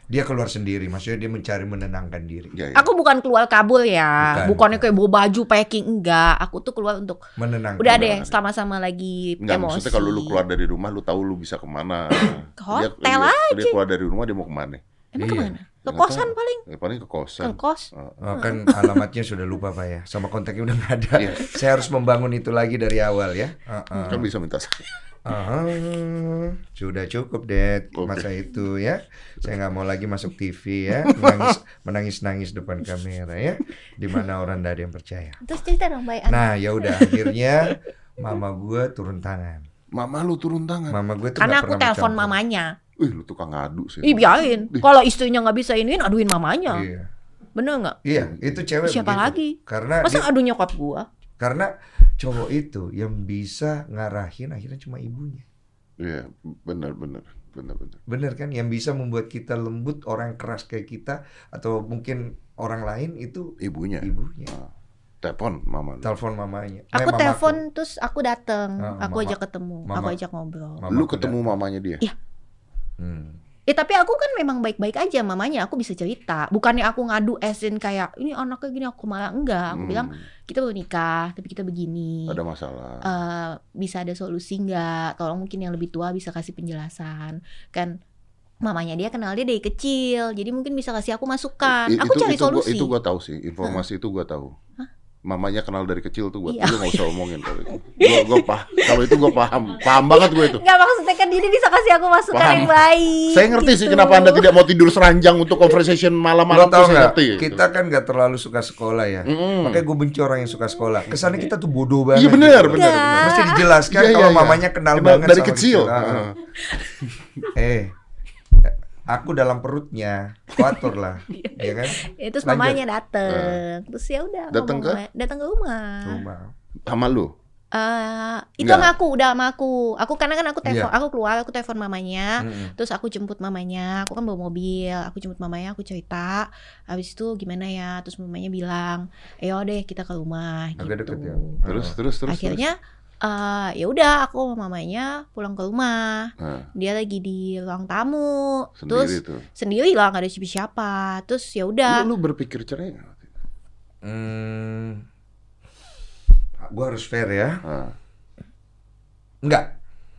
Speaker 1: dia keluar sendiri maksudnya dia mencari menenangkan diri
Speaker 2: Ya, ya.
Speaker 4: Aku bukan keluar kabul ya,
Speaker 1: Bukan,
Speaker 4: bukannya
Speaker 1: bukan.
Speaker 4: kayak bawa baju packing enggak. Aku tuh keluar untuk
Speaker 1: menenangkan
Speaker 4: udah deh sama-sama lagi
Speaker 2: Enggak,
Speaker 4: emosi.
Speaker 2: maksudnya kalau lu keluar dari rumah, lu tahu lu bisa ke mana.
Speaker 4: Ke hotel
Speaker 2: dia,
Speaker 4: aja.
Speaker 2: Dia keluar dari rumah, dia mau ke mana?
Speaker 4: Emang
Speaker 1: Iya.
Speaker 4: ke
Speaker 2: mana?
Speaker 4: Ke
Speaker 2: kosan
Speaker 4: paling,
Speaker 2: Ya, paling ke kosan.
Speaker 4: ke kos.
Speaker 1: Oh, kan *laughs* alamatnya sudah lupa pak ya, sama kontaknya udah nggak ada.
Speaker 2: Iya. *laughs*
Speaker 1: Saya harus membangun itu lagi dari awal ya. Uh-uh.
Speaker 2: Kan bisa minta saya.
Speaker 1: Aha, sudah cukup deh
Speaker 2: Oke.
Speaker 1: masa itu ya. Saya nggak mau lagi masuk TV ya, *laughs* menangis menangis nangis depan kamera ya, di mana orang tidak ada yang percaya.
Speaker 4: Terus cerita dong baik
Speaker 1: Nah ya udah akhirnya mama gue turun tangan.
Speaker 2: Mama lu turun tangan.
Speaker 1: Mama gue tuh
Speaker 4: Karena aku telepon mamanya.
Speaker 2: Wih, lu tukang ngadu sih.
Speaker 4: Ih biarin. Kalau istrinya nggak bisa iniin, aduin mamanya.
Speaker 1: Iya.
Speaker 4: Bener nggak?
Speaker 1: Iya, itu cewek
Speaker 4: Siapa
Speaker 1: begitu.
Speaker 4: lagi?
Speaker 1: Karena
Speaker 4: Masa
Speaker 1: dia-
Speaker 4: adu nyokap gua?
Speaker 1: karena cowok itu yang bisa ngarahin akhirnya cuma ibunya.
Speaker 2: Iya, benar benar. Benar
Speaker 1: kan? Yang bisa membuat kita lembut orang keras kayak kita atau mungkin orang lain itu
Speaker 2: Ibunya.
Speaker 1: ibunya.
Speaker 2: Ah. Telepon mama.
Speaker 1: Telepon mamanya. Eh,
Speaker 4: Aku
Speaker 1: mamaku.
Speaker 4: telepon terus aku dateng,
Speaker 1: Ah,
Speaker 4: aku
Speaker 1: mama-
Speaker 4: ajak ketemu,
Speaker 1: mama-
Speaker 4: aku ajak ngobrol.
Speaker 1: Mamaku
Speaker 2: Lu ketemu mamanya dia.
Speaker 4: Iya.
Speaker 1: Hmm.
Speaker 4: Ya tapi aku kan memang baik-baik aja mamanya, aku bisa cerita. Bukannya aku ngadu esin kayak ini anaknya gini aku malah enggak. Aku
Speaker 2: Hmm,
Speaker 4: bilang kita baru nikah, tapi kita begini.
Speaker 2: ada masalah.
Speaker 4: Eh, bisa ada solusi nggak? Tolong mungkin yang lebih tua bisa kasih penjelasan. Kan mamanya dia kenal dia dari kecil, jadi mungkin bisa kasih aku masukan.
Speaker 2: I-
Speaker 4: Aku
Speaker 2: itu,
Speaker 4: cari
Speaker 2: itu
Speaker 4: solusi.
Speaker 2: Gua, itu gua tahu sih, informasi itu gua tahu. Mamanya kenal dari kecil tuh gua,
Speaker 4: Iya.
Speaker 2: lu nggak usah omongin kalau itu. Gua, gua paham, kalau itu gua paham, paham banget gua itu.
Speaker 4: Nggak maksudnya kan dia bisa kasih aku masukan
Speaker 2: Paham.
Speaker 4: yang baik.
Speaker 2: Saya ngerti sih
Speaker 4: gitu.
Speaker 2: kenapa anda tidak mau tidur seranjang untuk conversation malam-malam saya
Speaker 1: nggak?
Speaker 2: ngerti.
Speaker 1: Kita kan nggak terlalu suka sekolah ya.
Speaker 2: Mm-mm.
Speaker 1: Makanya gue benci orang yang suka sekolah. Kesannya kita tuh bodoh banget.
Speaker 2: Iya benar,
Speaker 1: gitu.
Speaker 2: benar, benar.
Speaker 1: Mesti dijelaskan
Speaker 2: Iya,
Speaker 1: kalau
Speaker 2: iya, iya.
Speaker 1: mamanya kenal,
Speaker 2: Kenal
Speaker 1: banget
Speaker 2: dari
Speaker 1: sama
Speaker 2: kecil. Heeh.
Speaker 1: eh, aku dalam perutnya, kuatur lah, *laughs* ya kan?
Speaker 4: Ya, terus
Speaker 1: Lanjut.
Speaker 4: mamanya dateng, terus ya udah
Speaker 2: Dateng ke?
Speaker 4: datang ke rumah.
Speaker 1: Rumah.
Speaker 2: Sama lu.
Speaker 4: Eh, itu sama aku, udah sama aku. Aku karena kan aku telepon,
Speaker 1: Iya.
Speaker 4: aku keluar, aku telepon mamanya.
Speaker 1: Mm-mm.
Speaker 4: Terus aku jemput mamanya, aku kan bawa mobil, aku jemput mamanya, aku cerita. Habis itu gimana ya? Terus mamanya bilang, "Ayo deh kita ke rumah."
Speaker 1: Agak
Speaker 4: gitu.
Speaker 1: deket ya.
Speaker 2: Terus terus terus.
Speaker 4: Akhirnya eh ya udah aku sama mamanya pulang ke rumah.
Speaker 2: Nah,
Speaker 4: Dia lagi di ruang tamu.
Speaker 2: sendiri
Speaker 4: terus
Speaker 2: tuh.
Speaker 4: sendiri lah, nggak ada siapa-siapa. Terus ya udah.
Speaker 2: Lu, lu berpikir cerai nggak?
Speaker 1: Hmm, gue harus fair ya.
Speaker 2: Nah,
Speaker 1: Enggak.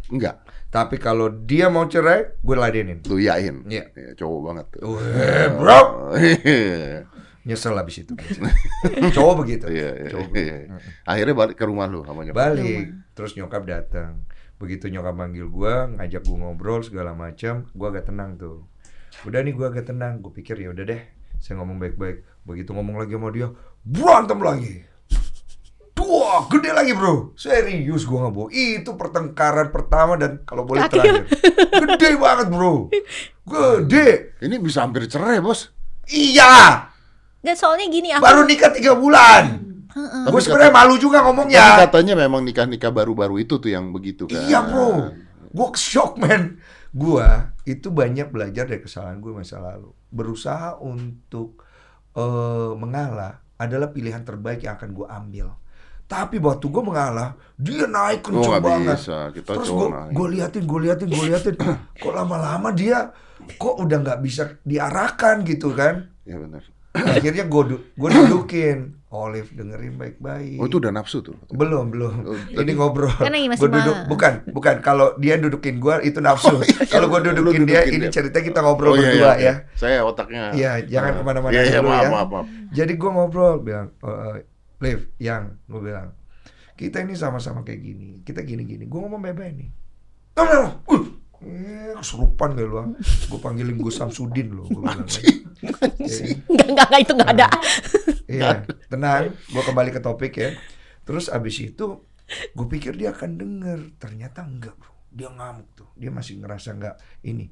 Speaker 2: enggak,
Speaker 1: Tapi kalau dia mau cerai, gue ladenin.
Speaker 2: lu yain.
Speaker 1: Iya.
Speaker 2: Ya, cowok banget tuh.
Speaker 1: Weh, bro. *laughs*
Speaker 2: Iya,
Speaker 1: Nyesel abis itu. *laughs* Cowok begitu.
Speaker 2: iya, iya,
Speaker 1: Cowok
Speaker 2: iya.
Speaker 1: begitu.
Speaker 2: Akhirnya balik ke rumah lu sama nyokap.
Speaker 1: Balik. Terus nyokap datang. Begitu nyokap manggil gue, ngajak gue ngobrol segala macam, gue agak tenang tuh. Udah nih gue agak tenang. Gue pikir ya udah deh, saya ngomong baik-baik. Begitu ngomong lagi sama dia, berantem lagi. Wah, gede lagi bro. Serius gue nggak bohong. Itu pertengkaran pertama dan kalau boleh
Speaker 4: Terakhir.
Speaker 1: terakhir. *laughs* Gede banget bro. Gede.
Speaker 2: Ini bisa hampir cerai, Bos.
Speaker 1: Iya.
Speaker 4: Nggak, soalnya gini aku
Speaker 1: Baru nikah tiga bulan.
Speaker 4: Heeh.
Speaker 1: Gue sebenarnya malu juga
Speaker 2: Tapi
Speaker 1: ngomongnya.
Speaker 2: katanya memang nikah-nikah baru-baru itu tuh yang begitu kan.
Speaker 1: Iya bro, gue shock man. Gue itu banyak belajar dari kesalahan gue masa lalu. Berusaha untuk eh, mengalah adalah pilihan terbaik yang akan gue ambil. Tapi waktu gue mengalah, dia naik
Speaker 2: Oh,
Speaker 1: kenceng
Speaker 2: nggak
Speaker 1: banget.
Speaker 2: bisa. Kita
Speaker 1: Terus gue liatin, gue liatin, gue liatin. *coughs* kok lama-lama dia kok udah nggak bisa diarahkan gitu kan?
Speaker 2: Ya benar.
Speaker 1: Akhirnya gue du gue dudukin. Olive dengerin baik-baik.
Speaker 2: Oh, itu udah nafsu tuh.
Speaker 1: Belum, belum.
Speaker 2: Oh,
Speaker 1: Ini ngobrol.
Speaker 4: Kan lagi masih
Speaker 1: Gua duduk,
Speaker 4: mahal.
Speaker 1: bukan, bukan. Kalau dia dudukin gua itu nafsu.
Speaker 2: Oh, iya,
Speaker 1: Kalau gua
Speaker 2: lu
Speaker 1: dudukin dia,
Speaker 2: dudukin
Speaker 1: ini
Speaker 2: dia.
Speaker 1: cerita kita ngobrol
Speaker 2: Oh, iya,
Speaker 1: berdua
Speaker 2: iya,
Speaker 1: ya.
Speaker 2: Saya otaknya.
Speaker 1: Iya, jangan
Speaker 2: Ah.
Speaker 1: ke mana-mana
Speaker 2: Iya, iya,
Speaker 1: dulu
Speaker 2: maaf,
Speaker 1: ya.
Speaker 2: maaf, maaf.
Speaker 1: Jadi gua ngobrol, bilang, "Eh, Liv, yang gua bilang, kita ini sama-sama kayak gini, kita gini-gini. Gua ngomong bebek nih. Oh, no, no. Uh, eh, kesurupan gak lu? ah? Gua panggilin gue Samsudin loh. Gua bilang, Iya.
Speaker 4: Enggak, enggak, enggak, itu enggak ada.
Speaker 1: Iya, tenang. Gue kembali ke topik ya. Terus abis itu, gue pikir dia akan denger. Ternyata enggak, bro. Dia ngamuk tuh. Dia masih ngerasa enggak ini.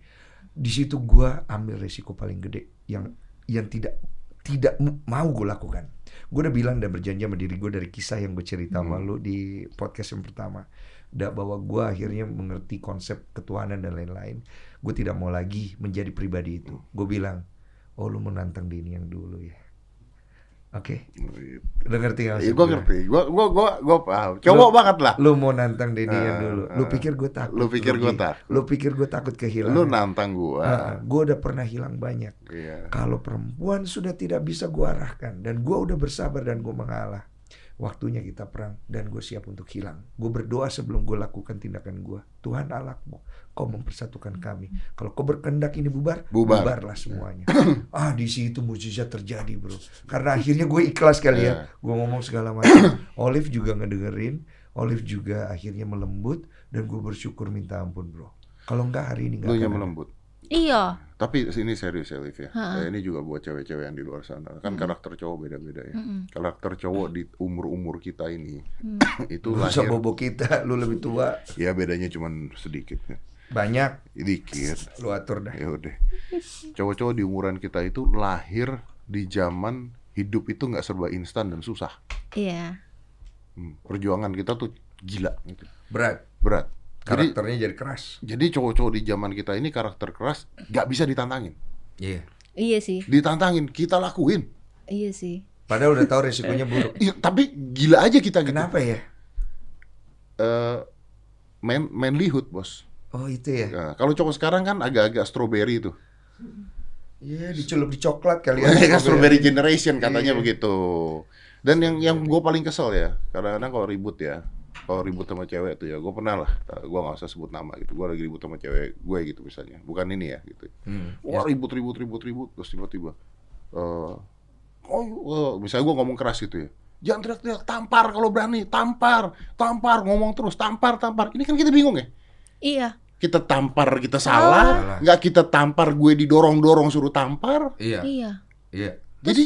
Speaker 1: Di situ gue ambil resiko paling gede yang yang tidak tidak mau gue lakukan. Gue udah bilang dan berjanji sama diri gue dari kisah yang gue cerita sama lu di podcast yang pertama. da bahwa gue akhirnya mengerti konsep ketuhanan dan lain-lain gue tidak mau lagi menjadi pribadi itu gue bilang oh lu menantang Denny yang dulu ya oke udah ngerti gak
Speaker 2: Iya, gue
Speaker 1: gua?
Speaker 2: ngerti. Gue gue gue gue paham. Cowok banget lah.
Speaker 1: lu mau nantang Denny yang
Speaker 2: Ah,
Speaker 1: dulu lu
Speaker 2: ah.
Speaker 1: pikir gue takut
Speaker 2: Lu pikir gua
Speaker 1: Gi.
Speaker 2: takut.
Speaker 1: lu pikir gue takut kehilangan
Speaker 2: Lu nantang gue.
Speaker 1: gue udah pernah hilang banyak
Speaker 2: Iya.
Speaker 1: kalau perempuan sudah tidak bisa gue arahkan dan gue udah bersabar dan gue mengalah, waktunya kita perang dan gue siap untuk hilang. Gue berdoa sebelum gue lakukan tindakan gue. Tuhan Allahku, kau mempersatukan kami. Kalau kau berkehendak ini bubar,
Speaker 2: Bubar.
Speaker 1: bubarlah semuanya. *clears throat* ah di situ mujizat terjadi bro. Karena akhirnya gue ikhlas kali ya.
Speaker 2: Iya.
Speaker 1: Gue ngomong segala macam. *clears throat* Olive juga ngedengerin. Olive juga akhirnya melembut dan gue bersyukur minta ampun bro. Kalau enggak hari ini
Speaker 2: Lu
Speaker 1: enggak
Speaker 2: yang
Speaker 1: akan ada.
Speaker 2: melembut.
Speaker 4: Iya.
Speaker 2: Tapi ini serius ya, Liv ya.
Speaker 4: Ha-ha.
Speaker 2: Eh, ini juga buat cewek-cewek yang di luar sana. Kan karakter cowok beda-beda ya.
Speaker 4: Mm-mm.
Speaker 2: Karakter cowok di umur-umur kita ini
Speaker 4: Hmm. *laughs*
Speaker 2: itu lahir.
Speaker 1: bobo kita, *laughs* lu lebih tua.
Speaker 2: Ya bedanya cuman sedikit ya.
Speaker 1: Banyak,
Speaker 2: Dikit.
Speaker 1: lu atur dah.
Speaker 2: Ya udah. Cowok-cowok di umuran kita itu lahir di zaman hidup itu nggak serba instan dan susah.
Speaker 4: Iya.
Speaker 2: Hmm, Perjuangan kita tuh gila gitu.
Speaker 1: Berat.
Speaker 2: Berat. Jadi
Speaker 1: Karakternya jadi keras.
Speaker 2: jadi cowok-cowok di zaman kita ini karakter keras nggak bisa ditantangin.
Speaker 1: Iya.
Speaker 4: Iya sih.
Speaker 2: Ditantangin, kita lakuin.
Speaker 4: Iya sih.
Speaker 1: Padahal udah tahu resikonya buruk.
Speaker 2: Iya, tapi gila aja kita gitu.
Speaker 1: Kenapa ya?
Speaker 2: Eh, man, manlyhood, Bos.
Speaker 1: Oh itu ya.
Speaker 2: Nah, kalau cowok sekarang kan agak-agak strawberry tuh.
Speaker 1: Iya dicelup di coklat kali
Speaker 2: Ya, *laughs*
Speaker 1: ya.
Speaker 2: kan strawberry generation katanya
Speaker 1: Iya.
Speaker 2: begitu. Dan yang yang gue paling kesel ya, kadang-kadang kalau ribut ya, kalau ribut sama cewek tuh ya, gue pernah lah, gue nggak usah sebut nama gitu, gue lagi ribut sama cewek gue gitu misalnya, bukan ini ya gitu.
Speaker 1: Hmm.
Speaker 2: Wah ribut ribut ribut ribut, terus tiba-tiba, eh, oh, oh, misalnya gue ngomong keras gitu ya, jangan teriak-teriak, tampar kalau berani, tampar, tampar, ngomong terus, tampar, tampar. Ini kan kita bingung ya,
Speaker 4: Iya.
Speaker 2: kita tampar kita salah,
Speaker 1: Salah.
Speaker 2: nggak kita tampar gue didorong-dorong suruh tampar,
Speaker 1: Iya.
Speaker 4: Iya.
Speaker 1: Iya.
Speaker 2: jadi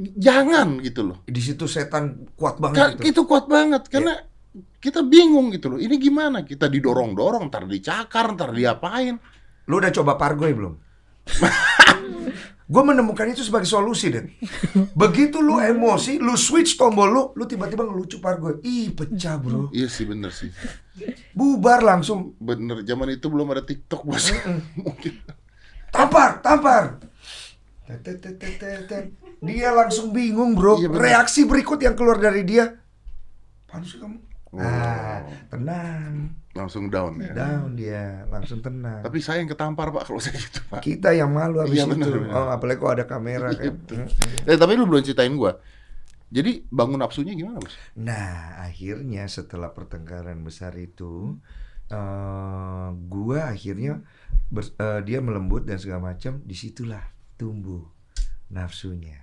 Speaker 2: jangan gitu loh.
Speaker 1: Di situ setan kuat
Speaker 2: Ka-
Speaker 1: banget itu.
Speaker 2: itu kuat banget karena kita bingung gitu loh. Ini gimana? Kita didorong-dorong, ntar dicakar, ntar diapain?
Speaker 1: Lu udah coba pargoy belum? *laughs* Gue menemukan itu sebagai solusi, Den. Begitu lu emosi, lu switch tombol lu, lu tiba-tiba ngelucu pargoy. Ih, pecah, bro.
Speaker 2: Iya sih bener sih.
Speaker 1: Bubar langsung.
Speaker 2: Bener zaman itu belum ada TikTok bos. *laughs* Mungkin.
Speaker 1: Tampar, tampar. Dia langsung bingung, bro.
Speaker 2: Iya.
Speaker 1: Reaksi berikut yang keluar dari dia. Apaan sih kamu?
Speaker 2: Oh.
Speaker 1: Ah, tenang.
Speaker 2: Langsung down ya.
Speaker 1: Down dia, langsung tenang.
Speaker 2: Tapi saya yang ketampar pak kalau saya gitu pak.
Speaker 1: kita yang malu habis
Speaker 2: Iya,
Speaker 1: itu. Oh, apalagi kalau ada kamera kan.
Speaker 2: Eh tapi lu belum ceritain gua. Jadi bangun nafsunya gimana bos?
Speaker 1: Nah, akhirnya setelah pertengkaran besar itu, eh gua akhirnya bers- eh, dia melembut dan segala macam. Di situlah tumbuh nafsunya.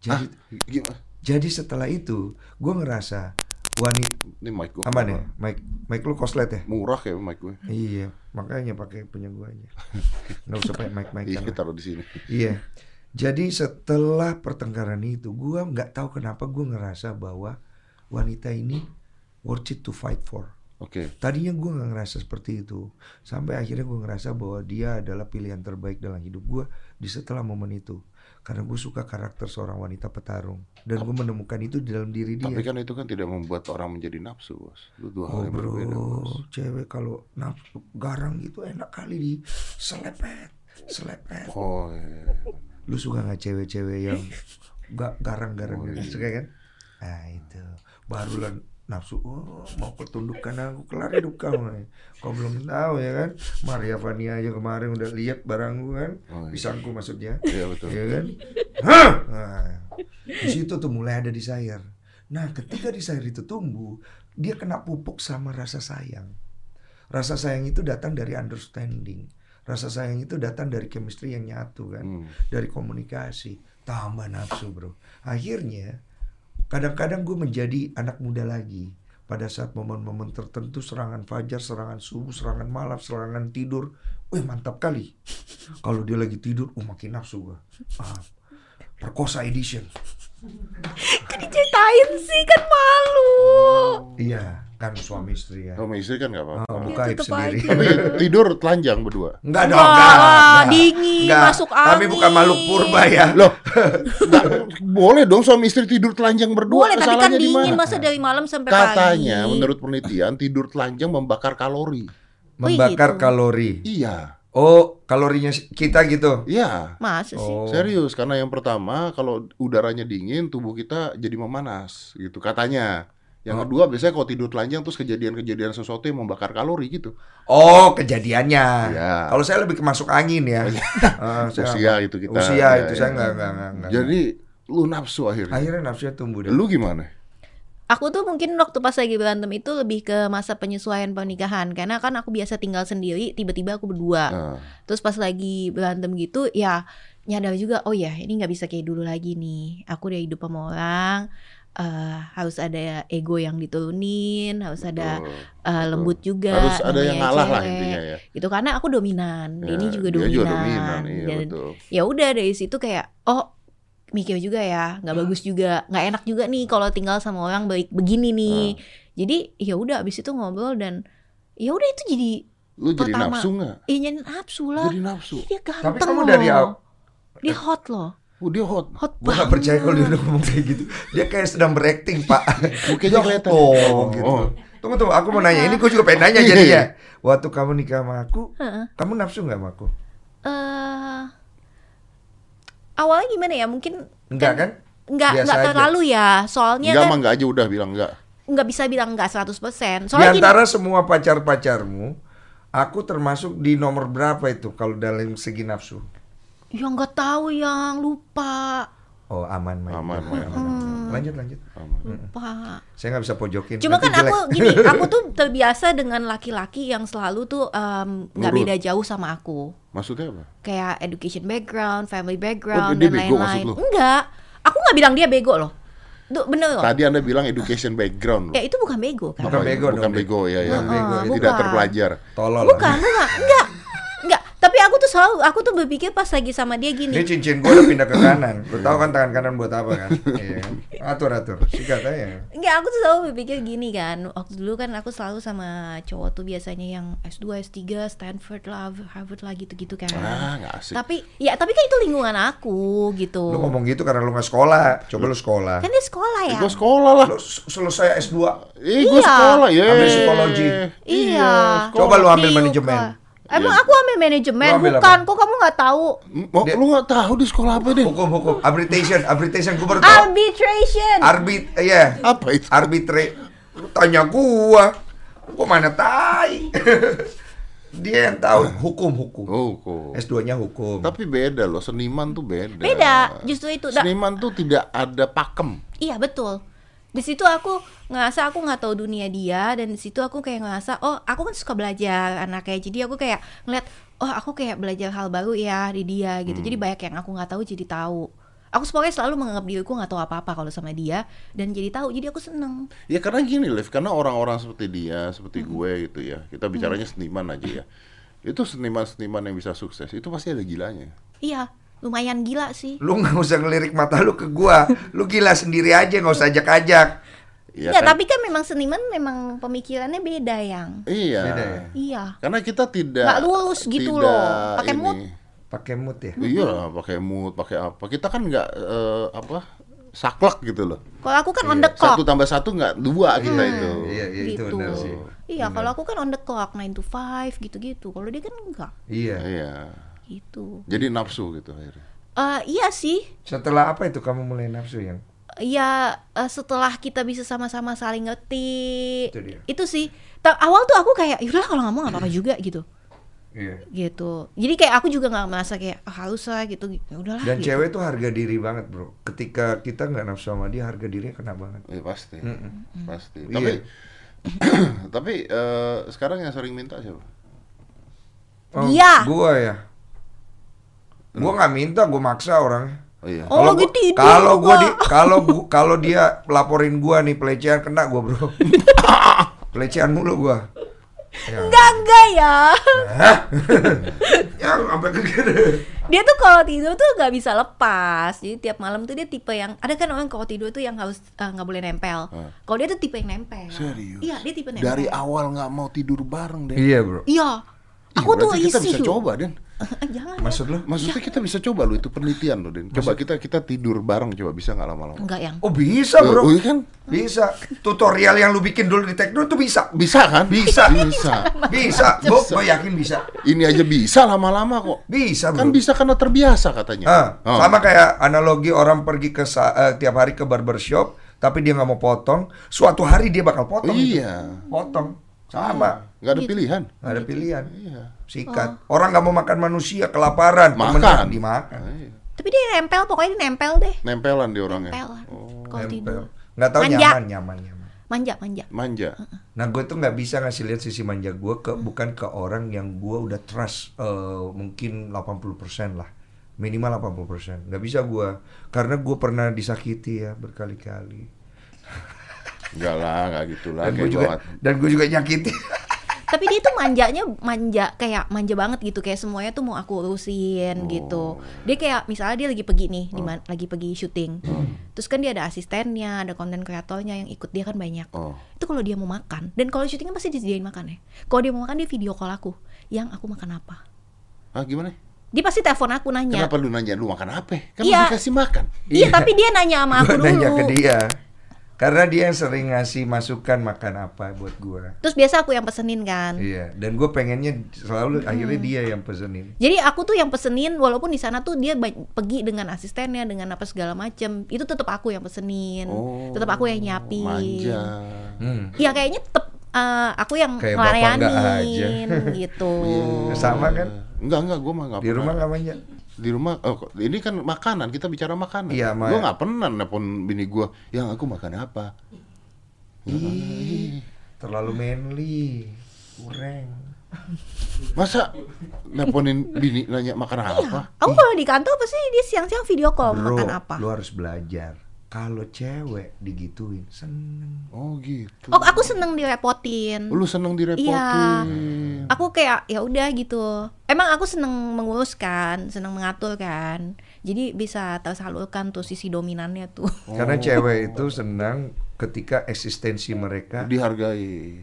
Speaker 1: Jadi,
Speaker 2: Gimana?
Speaker 1: jadi setelah itu, gua ngerasa wanita
Speaker 2: Ini mic gua.
Speaker 1: aman ya, mic mic lu koslet ya?
Speaker 2: Murah kayak mic gue.
Speaker 1: Iya, makanya pakai punya gua aja. Nggak usah pakai mic mic
Speaker 2: Iya taruh di sini.
Speaker 1: Iya. Jadi setelah pertengkaran itu, gua nggak tahu kenapa gua ngerasa bahwa wanita ini worth it to fight for.
Speaker 2: Oke.
Speaker 1: Tadinya gua nggak ngerasa seperti itu, sampai akhirnya gua ngerasa bahwa dia adalah pilihan terbaik dalam hidup gua di setelah momen itu. Karena gue suka karakter seorang wanita petarung dan gue menemukan itu di dalam diri dia.
Speaker 2: Tapi kan itu kan tidak membuat orang menjadi nafsu bos. Itu dua
Speaker 1: Oh
Speaker 2: hal yang berbeda
Speaker 1: bro,
Speaker 2: bos.
Speaker 1: cewek kalau nafsu garang gitu enak kali di selepet, selepet.
Speaker 2: Oh iya.
Speaker 1: Lu suka nggak cewek-cewek yang *laughs* gak garang-garang
Speaker 2: Oh,
Speaker 1: gitu,
Speaker 2: iya.
Speaker 1: suka kan? Nah itu barulah nafsu. Oh, mau ketundukkan aku kelar hidup kamu. Kau belum tahu ya kan? Maria Vania aja kemarin udah lihat barangku kan,
Speaker 2: Oh, iya.
Speaker 1: pisangku maksudnya,
Speaker 2: Iya betul.
Speaker 1: ya kan? Hah! Nah, di situ tuh mulai ada desire. Nah, ketika desire itu tumbuh, dia kena pupuk sama rasa sayang. Rasa sayang itu datang dari understanding. Rasa sayang itu datang dari chemistry yang nyatu kan
Speaker 2: Hmm.
Speaker 1: dari komunikasi tambah nafsu bro akhirnya kadang-kadang gue menjadi anak muda lagi. Pada saat momen-momen tertentu serangan fajar serangan subuh serangan malam serangan tidur wih mantap kali. *laughs* Kalau dia lagi tidur uh makin nafsu gue ah, perkosa edition
Speaker 4: Kan diceritain sih kan malu.
Speaker 1: Iya, kan suami istri ya.
Speaker 2: Sama istri kan nggak apa-apa.
Speaker 1: Oh,
Speaker 4: Ya,
Speaker 1: buka aib
Speaker 4: tetep
Speaker 1: sendiri.
Speaker 4: aja.
Speaker 2: Tapi tidur telanjang berdua.
Speaker 1: Enggak dong,
Speaker 4: Enggak
Speaker 1: enggak,
Speaker 4: dingin,
Speaker 1: Enggak.
Speaker 4: masuk
Speaker 1: Kami bukan
Speaker 4: angin.
Speaker 1: makhluk purba ya.
Speaker 2: Loh, *laughs* boleh dong suami istri tidur telanjang berdua.
Speaker 4: Boleh, tapi kan dingin
Speaker 2: mana?
Speaker 4: masa dari malam sampai pagi.
Speaker 2: Katanya menurut penelitian tidur telanjang membakar kalori.
Speaker 1: Membakar
Speaker 4: gitu.
Speaker 1: kalori.
Speaker 2: Iya,
Speaker 1: Oh, kalorinya kita gitu.
Speaker 2: iya.
Speaker 4: Masa sih?
Speaker 1: Oh.
Speaker 2: Serius, karena yang pertama kalau udaranya dingin, tubuh kita jadi memanas, gitu katanya. Yang
Speaker 1: Oh.
Speaker 2: kedua biasanya kalau tidur telanjang terus kejadian-kejadian sesuatu yang membakar kalori gitu.
Speaker 1: Oh, kejadiannya.
Speaker 2: Iya.
Speaker 1: Kalau saya lebih ke masuk angin ya. *laughs* Saya
Speaker 2: Usia itu kita.
Speaker 1: Usia
Speaker 2: ya,
Speaker 1: itu
Speaker 2: ya.
Speaker 1: saya enggak enggak enggak. enggak.
Speaker 2: Jadi lu nafsu akhirnya.
Speaker 1: akhirnya nafsunya tumbuh deh.
Speaker 2: Lu gimana?
Speaker 4: Aku tuh mungkin waktu pas lagi berantem itu lebih ke masa penyesuaian pernikahan karena kan aku biasa tinggal sendiri, tiba-tiba aku berdua.
Speaker 2: Nah,
Speaker 4: Terus pas lagi berantem gitu ya nyadar juga oh ya ini nggak bisa kayak dulu lagi nih. Aku udah hidup sama orang eh, harus ada ego yang diturunin, harus ada eh, lembut juga.
Speaker 2: Harus ada yang ngalah lah intinya ya.
Speaker 4: Gitu karena aku dominan,
Speaker 2: Ya,
Speaker 4: ini juga dominan.
Speaker 2: juga dominan, iya
Speaker 4: Dan
Speaker 2: betul.
Speaker 4: ya udah dari situ kayak oh mikir juga ya nggak bagus juga nggak enak juga nih kalau tinggal sama orang baik begini nih jadi ya udah abis itu ngobrol dan ya udah itu jadi
Speaker 2: Lu jadi
Speaker 4: Pertama.
Speaker 2: nafsu nggak?
Speaker 4: eh jadi nafsu lah
Speaker 2: Jadi nafsu.
Speaker 4: dia ganteng
Speaker 1: Tapi kamu
Speaker 4: loh.
Speaker 1: dari awal
Speaker 4: dia hot loh
Speaker 2: Oh, dia hot.
Speaker 4: hot
Speaker 1: Gue gak
Speaker 4: banget
Speaker 1: percaya kalau dia udah ngomong kayak gitu Dia kayak sedang berakting pak *laughs*
Speaker 2: Mukanya
Speaker 1: Dia
Speaker 2: kelihatan.
Speaker 1: oh, gitu
Speaker 2: Oh.
Speaker 1: Tunggu tunggu aku mau nanya Ini gue juga pengen nanya
Speaker 2: Iya,
Speaker 1: jadinya
Speaker 2: iya. *laughs*
Speaker 1: Waktu kamu nikah sama aku. Kamu nafsu gak sama aku?
Speaker 4: eh awalnya gimana ya mungkin
Speaker 1: Enggak kan?
Speaker 4: nggak
Speaker 1: Biasa
Speaker 4: nggak
Speaker 1: aja.
Speaker 4: terlalu ya soalnya
Speaker 2: Enggak
Speaker 4: kan
Speaker 2: mah enggak aja udah bilang enggak.
Speaker 4: nggak bisa bilang nggak 100%
Speaker 1: Di
Speaker 4: soalnya gini,
Speaker 1: antara semua pacar-pacarmu Aku termasuk di nomor berapa itu Kalau dalam segi nafsu?
Speaker 4: ya nggak tahu yang lupa
Speaker 1: Oh aman Mai.
Speaker 2: Aman, Mai,
Speaker 1: aman. Lanjut lanjut
Speaker 2: Aman.
Speaker 4: lupa
Speaker 1: Saya gak bisa pojokin
Speaker 4: Cuma
Speaker 1: nanti
Speaker 4: kan aku
Speaker 1: jelek.
Speaker 4: gini, *laughs* aku tuh terbiasa dengan laki-laki yang selalu tuh em, nggak
Speaker 2: Nurut.
Speaker 4: beda jauh sama aku.
Speaker 2: Maksudnya apa?
Speaker 4: Kayak education background, family background
Speaker 2: Oh, dia
Speaker 4: dan
Speaker 2: bego
Speaker 4: lain-lain.
Speaker 2: maksud lu?
Speaker 4: Enggak, aku nggak bilang dia bego loh. Duh, bener loh.
Speaker 2: Tadi Anda bilang education background.
Speaker 4: Ya itu bukan bego kan?
Speaker 1: Bukan bego
Speaker 2: bukan
Speaker 1: dong,
Speaker 2: bego ya ya.
Speaker 1: Bukan bego,
Speaker 2: Tidak
Speaker 4: bukan.
Speaker 2: terpelajar.
Speaker 1: Tolol
Speaker 4: Bukan, bukan, enggak, enggak. Tapi aku tuh selalu, aku tuh berpikir pas lagi sama dia
Speaker 1: Ini
Speaker 4: gini.
Speaker 1: cincin gue udah pindah ke kanan Lu tahu kan tangan kanan buat apa kan *laughs* Iya kan? Atur atur Sikat aja
Speaker 4: Enggak, aku tuh selalu berpikir gini kan. Waktu dulu kan aku selalu sama cowok tuh biasanya yang S2, S3, Stanford lah, Harvard lah gitu-gitu kan.
Speaker 2: Ah, enggak asik.
Speaker 4: Tapi ya tapi kan itu lingkungan aku gitu.
Speaker 1: Lu ngomong gitu karena lu gak sekolah Coba lu sekolah
Speaker 4: Kan dia sekolah ya.
Speaker 2: Gue sekolah lah.
Speaker 1: Lu s- selesai S2
Speaker 2: Eh, gue
Speaker 4: Iya.
Speaker 2: sekolah ya.
Speaker 1: Ambil psikologi.
Speaker 4: Iya.
Speaker 1: Coba lu ambil manajemen.
Speaker 4: Emang
Speaker 2: Iya.
Speaker 4: aku ambil manajemen,
Speaker 1: ambil
Speaker 4: bukan? Kok kamu nggak tahu?
Speaker 2: Mau, lu nggak tahu di sekolah apa deh?
Speaker 1: Hukum hukum Arbitration Arbitration Gue baru
Speaker 4: Arbitration.
Speaker 1: Arbit Iya
Speaker 2: Apa itu?
Speaker 1: Arbitre tanya gua Gua mana tai *laughs* Dia yang tahu hukum hukum
Speaker 2: Oh, kok.
Speaker 1: S2 nya hukum
Speaker 2: Tapi beda loh, seniman tuh beda.
Speaker 4: Beda, justru itu.
Speaker 2: Seniman tuh tidak ada pakem.
Speaker 4: Iya betul. Di situ aku ngerasa aku nggak tahu dunia dia dan di situ aku kayak ngerasa oh aku kan suka belajar anaknya. Jadi aku kayak ngeliat oh aku kayak belajar hal baru ya di dia gitu. Jadi banyak yang aku nggak tahu jadi tahu. Aku pokoknya selalu menganggap diriku nggak tahu apa-apa kalau sama dia dan jadi tahu. Jadi aku seneng.
Speaker 2: Ya karena gini, Liv, karena orang-orang seperti dia, seperti gue gitu ya. Kita bicaranya seniman aja ya. *laughs* Itu seniman-seniman yang bisa sukses, itu pasti ada gilanya.
Speaker 4: iya lumayan gila sih
Speaker 1: Lu nggak usah ngelirik mata lu ke gua Lu gila sendiri aja nggak usah ajak-ajak
Speaker 2: Iya kan?
Speaker 4: tapi kan memang seniman memang pemikirannya beda yang
Speaker 2: Iya.
Speaker 1: Beda ya?
Speaker 4: iya
Speaker 2: Karena kita tidak
Speaker 4: Nggak lurus gitu
Speaker 2: tidak
Speaker 4: loh. Pakai mood.
Speaker 1: Pakai mood ya
Speaker 2: Iya lah, pakai mood, pakai apa. Kita kan nggak eh, apa saklek gitu loh.
Speaker 4: kalau aku kan on the clock
Speaker 2: Satu tambah satu nggak dua kita itu.
Speaker 1: Iya iya itu
Speaker 4: gitu.
Speaker 1: benar sih
Speaker 4: Iya, kalau aku kan on the clock 9 to 5 gitu-gitu. Kalau dia kan enggak
Speaker 1: Iya
Speaker 2: Iya.
Speaker 4: Gitu.
Speaker 2: Jadi nafsu gitu akhirnya.
Speaker 4: Eh iya sih.
Speaker 1: Setelah apa itu kamu mulai nafsu yang
Speaker 4: Ya setelah kita bisa sama-sama saling ngerti.
Speaker 1: Itu dia.
Speaker 4: Itu sih. Ta- awal tuh aku kayak yaudah kalau nggak mau nggak apa-apa *clears throat* juga gitu.
Speaker 1: Iya
Speaker 4: Gitu. Jadi kayak aku juga nggak merasa kayak ah, halus lah gitu. Ya udahlah.
Speaker 1: Dan
Speaker 4: gitu.
Speaker 1: cewek tuh harga diri banget bro Ketika kita nggak nafsu sama dia harga dirinya kena banget
Speaker 2: Eh, pasti. Pasti.
Speaker 1: Iya.
Speaker 2: Tapi *clears throat* tapi eh, sekarang yang sering minta siapa?
Speaker 4: Dia.
Speaker 1: Gua ya Gua nggak minta gua maksa orangnya
Speaker 2: Oh iya.
Speaker 4: Oh,
Speaker 1: Kalau gua-
Speaker 4: tidur
Speaker 1: Kalau gua
Speaker 4: gua.
Speaker 1: di kalau kalau dia laporin gua nih pelecehan kena gua bro. *laughs* pelecehan mulu gua. Ya.
Speaker 4: Enggak, enggak ya. *laughs*
Speaker 1: Ya, sampai ke
Speaker 4: Dia tuh kalau tidur tuh nggak bisa lepas. Jadi tiap malam tuh dia tipe yang ada kan orang kalau tidur tuh yang harus eh, nggak boleh nempel. Kalau dia tuh tipe yang nempel.
Speaker 2: Serius?
Speaker 4: Iya, dia tipe nempel.
Speaker 2: Dari awal nggak mau tidur bareng deh.
Speaker 1: Iya, Bro.
Speaker 4: Iya. Aku tuh
Speaker 2: berarti kita
Speaker 4: isi
Speaker 2: bisa coba, Den. *laughs*
Speaker 4: Jangan. ya.
Speaker 1: Maksud lu?
Speaker 2: Maksudnya kita bisa coba lo itu penelitian lo, Den. Coba kita kita tidur bareng coba bisa nggak lama-lama?
Speaker 4: Enggak yang.
Speaker 1: Oh, bisa, Bro.
Speaker 2: Oh, iya kan?
Speaker 1: Bisa. Tutorial yang lu bikin dulu di Tekno itu bisa.
Speaker 2: Bisa kan?
Speaker 1: Bisa. *laughs*
Speaker 2: Bisa.
Speaker 1: Bisa. Gue gue yakin bisa.
Speaker 2: Ini aja bisa lama-lama kok.
Speaker 1: Bisa, Bro.
Speaker 2: Kan bisa karena terbiasa katanya.
Speaker 1: Ah,
Speaker 2: Oh.
Speaker 1: Sama kayak analogi orang pergi ke sa- eh, tiap hari ke barbershop, tapi dia nggak mau potong. Suatu hari dia bakal potong. itu.
Speaker 2: Iya.
Speaker 1: Potong. Sama.
Speaker 2: Nggak ada pilihan.
Speaker 1: Nggak ada pilihan.
Speaker 2: Iya.
Speaker 1: Sikat. Orang nggak mau makan manusia, kelaparan.
Speaker 2: Makan.
Speaker 1: temennya dimakan.
Speaker 2: Ah, iya.
Speaker 4: Tapi dia nempel, pokoknya dia nempel deh.
Speaker 2: Nempelan di orangnya.
Speaker 4: Nempelan.
Speaker 2: Oh,
Speaker 4: Kalau tidur.
Speaker 1: Nempel. Nggak tahu
Speaker 4: Manja.
Speaker 1: nyaman, nyaman, nyaman.
Speaker 4: Manja, manja.
Speaker 2: manja.
Speaker 1: Nah gue tuh nggak bisa ngasih lihat sisi manja gue ke bukan ke orang yang gue udah trust eh, mungkin 80% lah minimal 80% nggak bisa gue karena gue pernah disakiti ya berkali-kali
Speaker 2: Enggak lah, enggak gitu lah.
Speaker 1: dan gue juga
Speaker 2: banget.
Speaker 1: dan gue juga nyakiti *laughs*
Speaker 4: Tapi dia tuh manjanya manja kayak manja banget gitu kayak semuanya tuh mau aku urusin gitu. Dia kayak misalnya dia lagi pergi nih, di mana- lagi pergi syuting. Terus kan dia ada asistennya, ada konten kreatornya yang ikut dia kan banyak.
Speaker 2: Oh.
Speaker 4: Itu kalau dia mau makan dan kalau syuting kan pasti disediain makan ya. Kalau dia mau makan dia video call aku. Yang aku makan apa?
Speaker 2: Ah, gimana?
Speaker 4: Dia pasti telepon aku nanya.
Speaker 2: Kenapa lu nanya lu makan apa? Kan
Speaker 4: Iya.
Speaker 2: udah dikasih makan.
Speaker 4: Iya, tapi dia nanya sama *laughs* aku
Speaker 1: gue nanya
Speaker 4: dulu.
Speaker 1: ke dia karena dia yang sering ngasih masukan makan apa buat gue
Speaker 4: Terus biasa aku yang pesenin kan.
Speaker 1: iya dan gue pengennya selalu akhirnya dia yang pesenin
Speaker 4: Jadi aku tuh yang pesenin walaupun di sana tuh dia pergi dengan asistennya dengan apa segala macem itu tetap aku yang pesenin,
Speaker 2: Oh,
Speaker 4: tetap aku yang nyiapin.
Speaker 2: Manja.
Speaker 1: hmm.
Speaker 4: Ya kayaknya tetap eh, aku yang
Speaker 1: Kayak
Speaker 4: ngelayanin gitu. *laughs*
Speaker 1: sama kan
Speaker 2: Enggak, enggak, gua mah enggak
Speaker 1: di rumah nggak manja
Speaker 2: di rumah oh, ini kan makanan kita bicara makanan.
Speaker 1: Iya, Ma.
Speaker 2: gua nggak pernah nelpon bini gua yang aku makan apa?
Speaker 1: Ih, terlalu manly. Kurang.
Speaker 2: Masa nelponin bini nanya makan apa?
Speaker 4: Aku kalau di kantor pasti dia siang-siang video call
Speaker 1: Bro,
Speaker 4: makan apa.
Speaker 1: lu harus belajar. Kalau cewek digituin seneng.
Speaker 2: oh gitu
Speaker 4: Oh, aku seneng direpotin.
Speaker 2: lu seneng direpotin
Speaker 4: Iya. Aku kayak ya udah gitu. Emang aku seneng menguruskan, seneng mengatur kan. Jadi bisa tersalurkan tuh sisi dominannya tuh. *laughs*
Speaker 1: Karena cewek itu senang ketika eksistensi mereka
Speaker 2: dihargai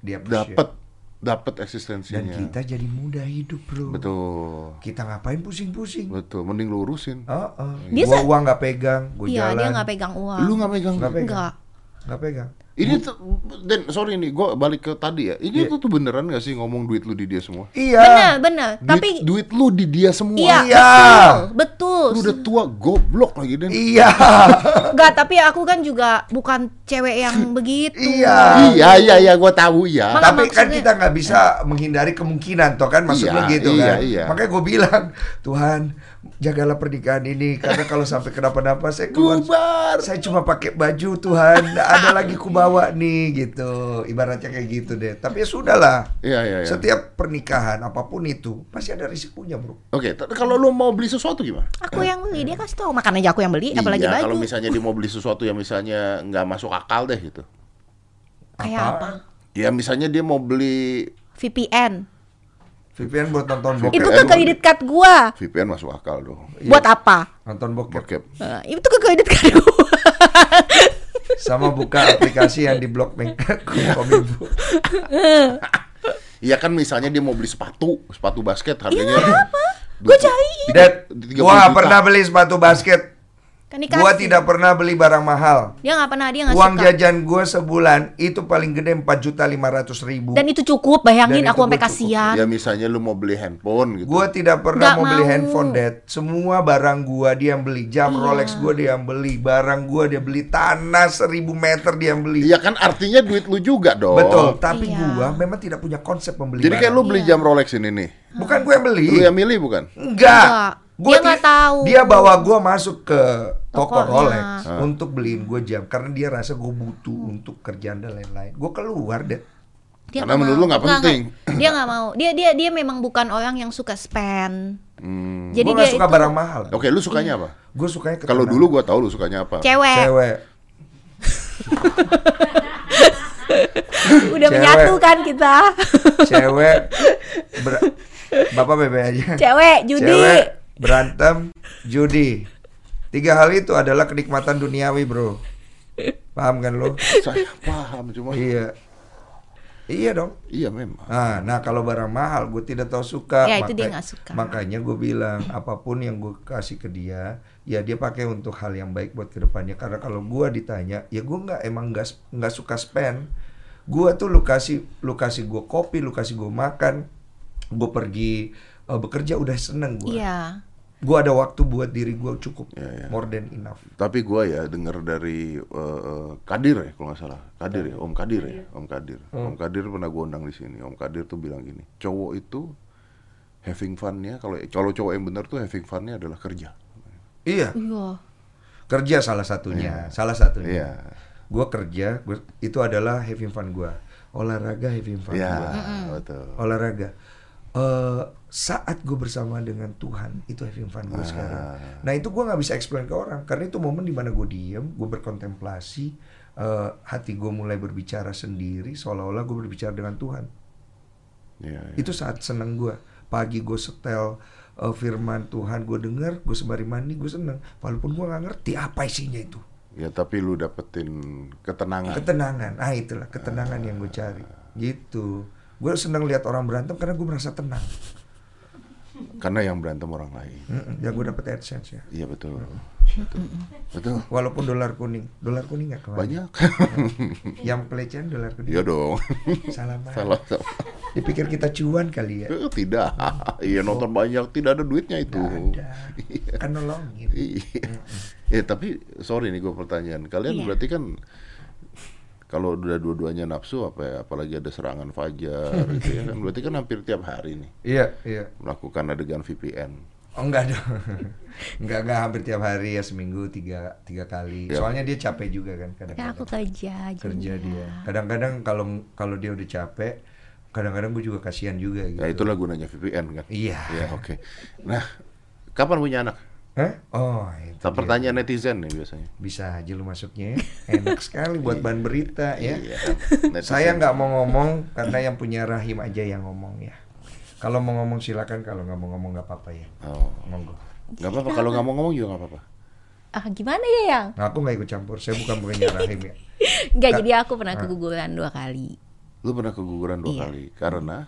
Speaker 1: dia
Speaker 2: dapat dapat
Speaker 1: dan
Speaker 2: eksistensinya
Speaker 1: kita jadi mudah hidup bro.
Speaker 2: betul
Speaker 1: Kita ngapain pusing-pusing?
Speaker 2: betul mending lu urusin
Speaker 1: Oh, oh.
Speaker 4: Dia
Speaker 1: Gua uang nggak pegang, gue
Speaker 4: Iya,
Speaker 1: jalan.
Speaker 4: dia nggak pegang uang.
Speaker 2: lu nggak megang
Speaker 1: Nggak pegang.
Speaker 4: Enggak.
Speaker 1: Nggak pegang.
Speaker 2: Ini tuh dan sorry nih gua balik ke tadi ya ini tuh, tuh beneran gak sih ngomong duit lu di dia semua
Speaker 1: Iya.
Speaker 4: Bener, bener.
Speaker 2: duit,
Speaker 4: Tapi
Speaker 2: duit lu di dia semua
Speaker 4: iya,
Speaker 1: Iya.
Speaker 4: betul, betul.
Speaker 2: lu udah tua goblok lagi dan
Speaker 1: Iya. *laughs*
Speaker 4: Enggak, tapi aku kan juga bukan cewek yang *laughs* begitu.
Speaker 1: Iya.
Speaker 2: iya iya iya gua tahu ya
Speaker 4: Mak-
Speaker 1: Tapi kan
Speaker 4: maksudnya-
Speaker 1: kita nggak bisa menghindari kemungkinan, toh kan maksud
Speaker 2: Iya,
Speaker 1: gitu
Speaker 2: iya,
Speaker 1: kan.
Speaker 2: iya.
Speaker 1: Makanya gue bilang, Tuhan jagalah pernikahan ini karena kalau sampai kenapa-napa saya keluar,
Speaker 2: Bubar.
Speaker 1: saya cuma pakai baju Tuhan, ada lagi kubawa nih gitu, ibaratnya kayak gitu deh. Tapi ya sudahlah.
Speaker 2: iya iya iya
Speaker 1: Setiap pernikahan apa pun itu pasti ada risikonya bro.
Speaker 2: oke t- kalau lu mau beli sesuatu gimana
Speaker 4: Aku yang beli, dia kasih tau makan aja aku yang beli, apalagi
Speaker 2: iya
Speaker 4: baju.
Speaker 2: kalau misalnya dia mau beli sesuatu yang misalnya nggak masuk akal deh gitu
Speaker 4: Kayak apa?
Speaker 2: ya misalnya dia mau beli
Speaker 4: VPN.
Speaker 1: VPN buat nonton bokep.
Speaker 4: Itu ke kredit card gua.
Speaker 2: VPN masuk akal dong
Speaker 4: Buat apa?
Speaker 1: Nonton bokep.
Speaker 2: bokep
Speaker 4: Eh, itu ke kredit card gua. *laughs*
Speaker 1: Sama buka aplikasi yang di blok *laughs* Kominfo.
Speaker 2: Iya kan misalnya dia mau beli sepatu sepatu basket harganya
Speaker 4: Gue cari.
Speaker 1: Dad, gua pernah beli sepatu basket.
Speaker 4: Kan.
Speaker 1: Gua tidak pernah beli barang mahal.
Speaker 4: Dia nggak pernah, dia nggak
Speaker 1: Uang
Speaker 4: suka.
Speaker 1: jajan gua sebulan itu paling gede empat juta lima ratus ribu.
Speaker 4: Dan itu cukup, bayangin
Speaker 1: Dan
Speaker 4: aku sampai kasihan.
Speaker 2: ya misalnya lu mau beli handphone gitu
Speaker 1: Gua tidak pernah
Speaker 4: Nggak
Speaker 1: mau beli
Speaker 4: mau.
Speaker 1: handphone, Dad. Semua barang gua dia yang beli. Jam
Speaker 4: Iya.
Speaker 1: Rolex gua dia yang beli. Barang gua dia beli. Tanah seribu meter dia yang beli.
Speaker 2: Iya kan artinya duit lu juga dong
Speaker 1: Betul. Tapi
Speaker 4: Iya.
Speaker 1: gua memang tidak punya konsep membeli.
Speaker 2: jadi kayak
Speaker 1: barang.
Speaker 2: lu beli jam Rolex ini nih
Speaker 1: Bukan gua yang beli.
Speaker 2: lu yang milih bukan
Speaker 1: Enggak.
Speaker 4: Enggak.
Speaker 1: Gua
Speaker 4: Dia nggak tahu.
Speaker 1: Dia bawa gua masuk ke toko
Speaker 4: Tokonya.
Speaker 1: Rolex untuk beliin gua jam karena dia rasa gua butuh untuk kerjaan dan lain-lain. Gua keluar deh.
Speaker 4: Dia
Speaker 2: Karena menurut lu nggak penting.
Speaker 4: Dia nggak mau. Dia dia dia memang bukan orang yang suka spend.
Speaker 2: Hmm.
Speaker 4: Jadi
Speaker 1: gua
Speaker 4: dia
Speaker 1: suka
Speaker 4: itu
Speaker 1: barang mahal.
Speaker 2: oke lu sukanya apa
Speaker 1: Gua sukanya
Speaker 2: kalau dulu gua tahu lu sukanya apa
Speaker 4: cewek.
Speaker 1: cewek. *laughs*
Speaker 4: Udah
Speaker 1: Cewek.
Speaker 4: menyatu kan kita.
Speaker 1: Cewek ber- Bapak bebe aja.
Speaker 4: Cewek, judi.
Speaker 1: Cewek berantem, judi. Tiga hal itu adalah kenikmatan duniawi, bro. Paham kan lo?
Speaker 2: Saya paham cuma
Speaker 1: Iya. Iya dong.
Speaker 2: iya memang.
Speaker 1: Nah, nah kalau barang mahal gue tidak tahu suka.
Speaker 4: Ya, itu dia nggak suka.
Speaker 1: Makanya gue bilang apa pun yang gue kasih ke dia, ya dia pakai untuk hal yang baik buat ke depannya. Karena kalau gue ditanya, ya gue nggak emang nggak nggak suka spend. Gue tuh lu kasih lu kasih gue kopi, lu kasih gue makan, gue pergi eh, bekerja udah seneng gue.
Speaker 4: Iya.
Speaker 1: Gue ada waktu buat diri gue cukup,
Speaker 2: Iya, iya.
Speaker 1: more than enough.
Speaker 2: Tapi gua ya dengar dari eh, Kadir ya kalau nggak salah. Kadir ya, Om Kadir ya, Om Kadir. Om Kadir pernah gua undang di sini. Om Kadir tuh bilang gini, cowok itu having fun-nya kalau kalau cowok yang benar tuh having fun-nya adalah kerja.
Speaker 1: Iya,
Speaker 4: Iya.
Speaker 1: kerja salah satunya, salah satunya.
Speaker 2: Iya.
Speaker 1: Gue kerja, gua, itu adalah having fun gue. Olahraga having fun
Speaker 2: Iya,
Speaker 1: gua.
Speaker 2: betul.
Speaker 1: olahraga. Eh saat gue bersama dengan Tuhan itu having fun gue sekarang. Nah itu gue nggak bisa explain ke orang karena itu momen di mana gue diem, gue berkontemplasi, eh, hati gue mulai berbicara sendiri seolah-olah gue berbicara dengan Tuhan.
Speaker 2: Iya, iya.
Speaker 1: Itu saat seneng gue. Pagi gue setel eh, firman Tuhan, gue denger, gue sembari mandi, gue seneng. Walaupun gue nggak ngerti apa isinya itu.
Speaker 2: Ya tapi lu dapetin ketenangan.
Speaker 1: Ketenangan, ah itulah ketenangan yang gue cari. Gitu. Gue seneng lihat orang berantem karena gue merasa tenang.
Speaker 2: Karena yang berantem orang lain.
Speaker 1: Mm-mm, ya gue dapet AdSense ya.
Speaker 2: Iya betul. Betul. Betul.
Speaker 1: Walaupun dolar kuning, dolar kuning nggak ke mana?
Speaker 2: Banyak.
Speaker 1: Yang pelecehan dolar kuning.
Speaker 2: Iya dong.
Speaker 1: Salah *laughs* banget.
Speaker 2: Salah. salah.
Speaker 1: Dipikir kita cuan kali ya.
Speaker 2: Eh, Tidak. Iya nonton banyak tidak ada duitnya itu.
Speaker 1: Nggak ada. *laughs* Kan nolongin.
Speaker 2: Iya. Ya tapi sorry nih gue pertanyaan. Kalian
Speaker 4: Iya.
Speaker 2: berarti kan kalau udah dua-duanya nafsu apa ya, apalagi ada serangan fajar *laughs* gitu ya kan. Berarti kan hampir tiap hari nih
Speaker 1: Iya, iya.
Speaker 2: melakukan adegan VPN.
Speaker 1: Oh enggak dong. *laughs* enggak enggak hampir tiap hari ya seminggu tiga tiga kali.
Speaker 2: Ya.
Speaker 1: Soalnya dia capek juga kan
Speaker 4: Ya aku
Speaker 1: kadang-kadang.
Speaker 4: kerja aja.
Speaker 1: Kerja dia. Kadang-kadang kalau kalau dia udah capek, kadang-kadang gue juga kasihan juga gitu.
Speaker 2: Ya itulah gunanya VPN kan.
Speaker 1: Iya.
Speaker 2: Ya oke. Nah, kapan punya anak?
Speaker 1: Hah? Oh, itu
Speaker 2: Tak
Speaker 1: dia.
Speaker 2: pertanyaan netizen nih biasanya.
Speaker 1: Bisa aja lu masuknya. ya. Enak sekali buat bahan berita ya.
Speaker 2: Iya.
Speaker 1: Saya nggak mau ngomong karena yang punya rahim aja yang ngomong ya. Kalau mau ngomong silakan, kalau nggak mau ngomong nggak apa-apa ya.
Speaker 2: Oh.
Speaker 1: Monggo.
Speaker 2: Gak apa-apa kalau nggak mau ngomong juga nggak apa-apa.
Speaker 4: Ah gimana ya yang?
Speaker 1: Nah, aku nggak ikut campur. Saya bukan punya *laughs* rahim ya.
Speaker 4: Enggak,
Speaker 1: Ka-
Speaker 4: jadi aku pernah keguguran dua kali.
Speaker 2: Lu pernah keguguran dua
Speaker 4: Iya.
Speaker 2: kali karena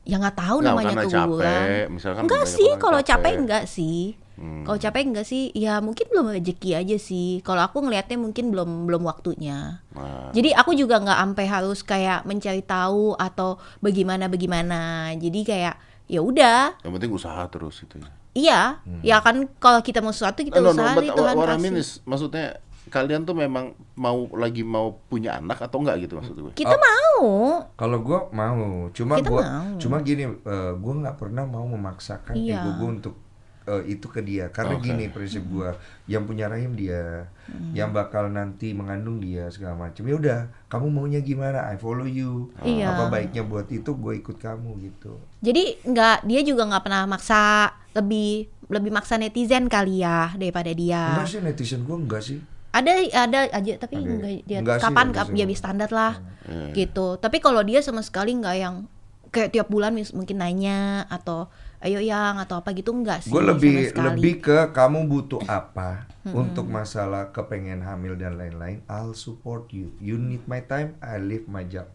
Speaker 4: Ya nggak tahu
Speaker 2: Nggak,
Speaker 4: namanya keguguran.
Speaker 2: capek, misalkan
Speaker 4: enggak sih, kalau
Speaker 2: capek.
Speaker 4: capek enggak sih.
Speaker 2: Hmm.
Speaker 4: Kalau capek enggak sih, ya mungkin belum rezeki aja sih. Kalau aku ngelihatnya mungkin belum belum waktunya.
Speaker 2: Nah,
Speaker 4: Jadi aku juga nggak sampai harus kayak mencari tahu atau bagaimana bagaimana. Jadi kayak ya udah,
Speaker 2: yang penting usaha terus itu ya.
Speaker 4: iya, ya kan kalau kita mau sesuatu kita
Speaker 2: No, no, no,
Speaker 4: usaha
Speaker 2: but
Speaker 4: nih Tuhan kasih.
Speaker 2: mean is, maksudnya kalian tuh memang mau lagi mau punya anak atau enggak gitu maksud gue?
Speaker 4: Kita mau.
Speaker 1: Kalau gue mau, cuma
Speaker 4: mau.
Speaker 1: cuma gini, eh, gue nggak pernah mau memaksakan
Speaker 4: Iya.
Speaker 1: ego gue untuk eh, itu ke dia. Karena
Speaker 2: Oke.
Speaker 1: gini prinsip gue, yang punya rahim dia, yang bakal nanti mengandung dia segala macam. Ya udah, kamu maunya gimana? I follow you.
Speaker 4: Iya.
Speaker 1: Apa baiknya buat itu gue ikut kamu gitu.
Speaker 4: Jadi nggak dia juga nggak pernah maksa lebih lebih maksa netizen kali ya daripada dia.
Speaker 1: Enggak sih netizen gue enggak sih.
Speaker 4: ada ada aja tapi
Speaker 1: Ada.
Speaker 4: enggak dia
Speaker 1: Enggak sih,
Speaker 4: kapan
Speaker 1: sih.
Speaker 4: ya bis standar lah
Speaker 2: Iya.
Speaker 4: gitu tapi kalau dia sama sekali nggak yang kayak tiap bulan mis- mungkin nanya atau ayo yang atau apa gitu enggak sih
Speaker 1: Gue lebih lebih ke kamu butuh apa untuk masalah kepengen hamil dan lain-lain. I'll support you. You need my time, I leave my job.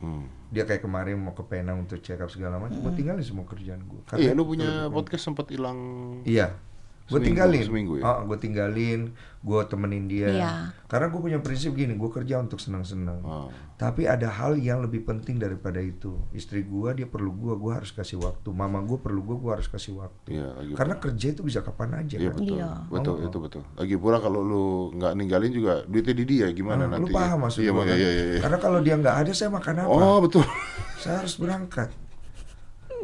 Speaker 2: Hmm.
Speaker 1: Dia kayak kemarin mau ke Penang untuk check up segala macam, gue tinggalin semua kerjaan gue.
Speaker 2: Iya, lu punya podcast sempat hilang.
Speaker 1: Iya, gue tinggalin.
Speaker 2: seminggu ya?
Speaker 1: gue tinggalin, gue temenin dia.
Speaker 4: Iya.
Speaker 1: Karena gue punya prinsip gini, gue kerja untuk senang-senang.
Speaker 2: Oh.
Speaker 1: Tapi ada hal yang lebih penting daripada itu. Istri gue dia perlu gue, gue harus kasih waktu. Mama gue perlu gue, gue harus kasih waktu.
Speaker 2: Iya, lagi
Speaker 1: Karena kerja itu bisa kapan aja
Speaker 2: Iya
Speaker 1: kan.
Speaker 2: betul,
Speaker 4: Iya.
Speaker 2: betul
Speaker 1: Oh.
Speaker 2: itu betul. Lagi pula kalau lu nggak ninggalin juga duitnya di dia gimana
Speaker 1: Nah,
Speaker 2: nanti?
Speaker 1: lu paham maksud
Speaker 2: iya, iya,
Speaker 1: kan?
Speaker 2: iya, iya.
Speaker 1: Karena kalau dia nggak ada, saya makan apa?
Speaker 2: Oh betul.
Speaker 1: Saya harus berangkat.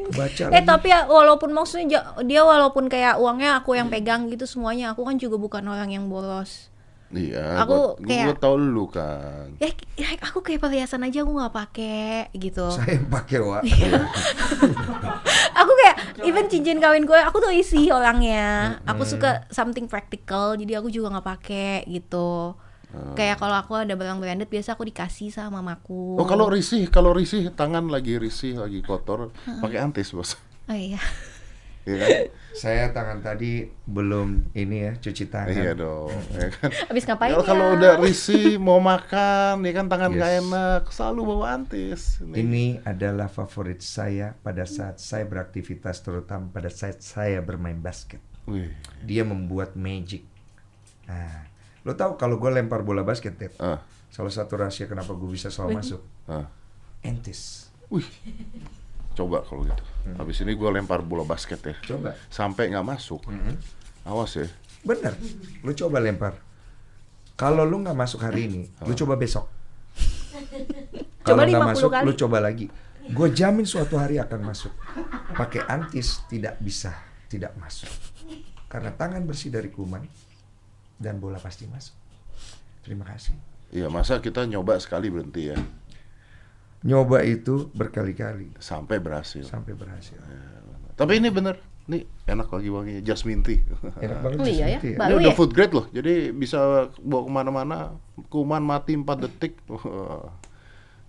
Speaker 1: Baca
Speaker 4: eh
Speaker 1: lagi.
Speaker 4: tapi ya walaupun maksudnya dia walaupun kayak uangnya aku yang pegang gitu semuanya aku kan juga bukan orang yang boros
Speaker 2: Iya.
Speaker 4: Aku
Speaker 2: gua,
Speaker 4: kayak-
Speaker 2: gua tau lu kan.
Speaker 4: ya, ya aku kayak perhiasan aja aku nggak pakai gitu
Speaker 1: Saya yang pakai wa. *laughs*
Speaker 4: aku kayak even cincin kawin gue aku tuh isi orangnya aku suka something practical jadi aku juga nggak pakai gitu Kayak kalau aku ada barang branded biasa aku dikasih sama mamaku.
Speaker 2: Oh kalau risih, kalau risih tangan lagi risih, lagi kotor, pakai antis bos.
Speaker 4: Oh iya.
Speaker 2: Iya kan?
Speaker 1: Saya tangan tadi belum ini ya cuci tangan.
Speaker 2: Iya dong. ya kan? *laughs*
Speaker 4: Habis ngapain
Speaker 2: Kalau
Speaker 4: ya?
Speaker 2: kalau udah risih mau makan, ya kan tangan
Speaker 1: Yes.
Speaker 2: enak, selalu bawa antis.
Speaker 1: Ini adalah favorit saya pada saat saya beraktivitas terutama pada saat saya bermain basket.
Speaker 2: Wih.
Speaker 1: Dia membuat magic. Nah, lo tahu kalau gue lempar bola basket, Dad,
Speaker 2: Ah,
Speaker 1: salah satu rahasia kenapa gue bisa selalu masuk,
Speaker 2: ah.
Speaker 1: entis.
Speaker 2: Wih. Coba kalau gitu. Habis ini gue lempar bola basket ya.
Speaker 1: Coba.
Speaker 2: Sampai nggak masuk. Awas ya.
Speaker 1: Bener, lu coba lempar. Kalau lu nggak masuk hari ini, lu coba besok. *laughs* Kalau
Speaker 4: Coba
Speaker 1: nggak
Speaker 4: 50
Speaker 1: masuk,
Speaker 4: kali.
Speaker 1: lu coba lagi. Gue jamin suatu hari akan masuk. Pakai antis tidak bisa tidak masuk. Karena tangan bersih dari kuman dan bola pasti masuk. Terima kasih.
Speaker 2: Iya masa kita nyoba sekali berhenti ya.
Speaker 1: Nyoba itu berkali-kali
Speaker 2: Sampai berhasil.
Speaker 1: sampai berhasil.
Speaker 2: Tapi ini bener. Nih enak lagi wanginya. Jasmine tea.
Speaker 1: Enak banget
Speaker 4: Oh iya ya,
Speaker 1: Jasmine tea
Speaker 4: Baru
Speaker 2: Ini udah
Speaker 4: ya?
Speaker 2: food grade loh, jadi bisa bawa ke mana-mana. Kuman mati 4 detik.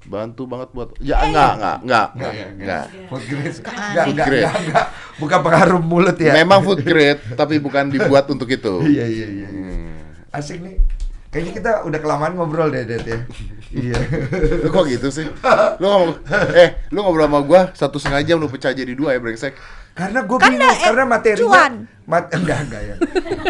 Speaker 2: Bantu banget buat. Ya enggak, enggak, enggak, enggak, enggak.
Speaker 1: Food grade. Enggak, enggak,
Speaker 2: Grade.
Speaker 1: enggak, enggak. Bukan pengaruh mulut ya.
Speaker 2: Memang food grade, tapi bukan dibuat untuk itu. *laughs*
Speaker 1: Iya, iya, iya. iya.
Speaker 2: Hmm.
Speaker 1: Asik nih. Kayaknya kita udah kelamaan ngobrol deh, Det ya. iya.
Speaker 2: Lu kok gitu sih? Lu ngomong, eh, lu ngobrol sama gua satu setengah jam lu pecah jadi dua ya brengsek.
Speaker 1: Karena gue
Speaker 4: Kan
Speaker 1: bingung,
Speaker 4: ada, eh,
Speaker 1: karena materinya
Speaker 4: cuan.
Speaker 1: mat enggak enggak ya. *laughs*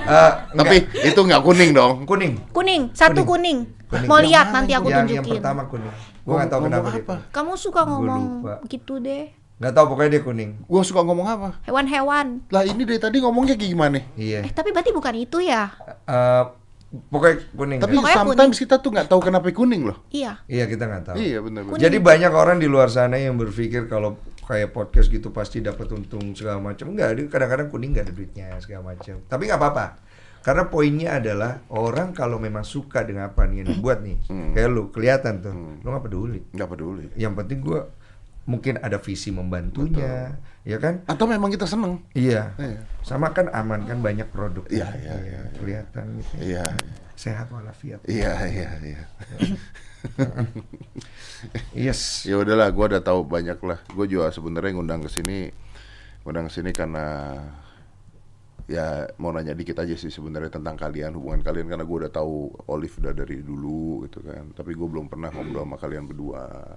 Speaker 1: Eh,
Speaker 2: Tapi
Speaker 1: enggak.
Speaker 2: itu nggak kuning dong.
Speaker 1: kuning.
Speaker 4: Kuning, satu kuning.
Speaker 1: Kuning.
Speaker 4: Mau
Speaker 1: Yang
Speaker 4: lihat nanti aku
Speaker 1: yang, yang
Speaker 4: tunjukin.
Speaker 1: pertama kuning. Gue nggak tahu kenapa dia.
Speaker 2: apa?
Speaker 1: kuning.
Speaker 4: Kamu suka
Speaker 1: Gua
Speaker 4: ngomong
Speaker 1: lupa.
Speaker 4: gitu deh.
Speaker 1: Nggak tahu pokoknya dia kuning.
Speaker 2: Gua suka ngomong apa?
Speaker 4: Hewan-hewan.
Speaker 2: Lah ini dari tadi ngomongnya kayak gimana?
Speaker 1: Iya.
Speaker 4: Eh, tapi berarti bukan itu ya?
Speaker 1: Eh, pokoknya kuning.
Speaker 2: Tapi
Speaker 1: kan?
Speaker 4: Pokoknya
Speaker 2: sometimes kita tuh nggak tahu kenapa kuning loh.
Speaker 4: Iya.
Speaker 1: Iya kita nggak tahu.
Speaker 2: Iya benar. benar.
Speaker 1: Jadi banyak orang di luar sana yang berpikir kalau kayak podcast gitu pasti dapat untung segala macam. Enggak, dia kadang-kadang kuning nggak ada duitnya segala macam. Tapi nggak apa-apa. Karena poinnya adalah orang kalau memang suka dengan apa nih yang dibuat nih,
Speaker 2: Hmm.
Speaker 1: kayak lu kelihatan tuh, lu nggak peduli.
Speaker 2: Nggak peduli.
Speaker 1: Yang penting gua mungkin ada visi membantunya, ya kan?
Speaker 2: Atau memang kita seneng?
Speaker 1: Iya.
Speaker 2: Iya.
Speaker 1: Sama kan aman kan banyak produk.
Speaker 2: Iya,
Speaker 1: kan?
Speaker 2: iya, iya, iya.
Speaker 1: Kelihatan gitu.
Speaker 2: Iya.
Speaker 1: Sehat walafiat.
Speaker 2: Iya iya iya. *laughs*
Speaker 1: Yes.
Speaker 2: Ya udahlah, gua udah tahu banyak lah. Gue juga sebenarnya ngundang ke sini, ngundang ke sini karena ya mau nanya dikit aja sih sebenarnya tentang kalian hubungan kalian karena gue udah tahu Olive udah dari dulu gitu kan tapi gue belum pernah ngobrol sama kalian berdua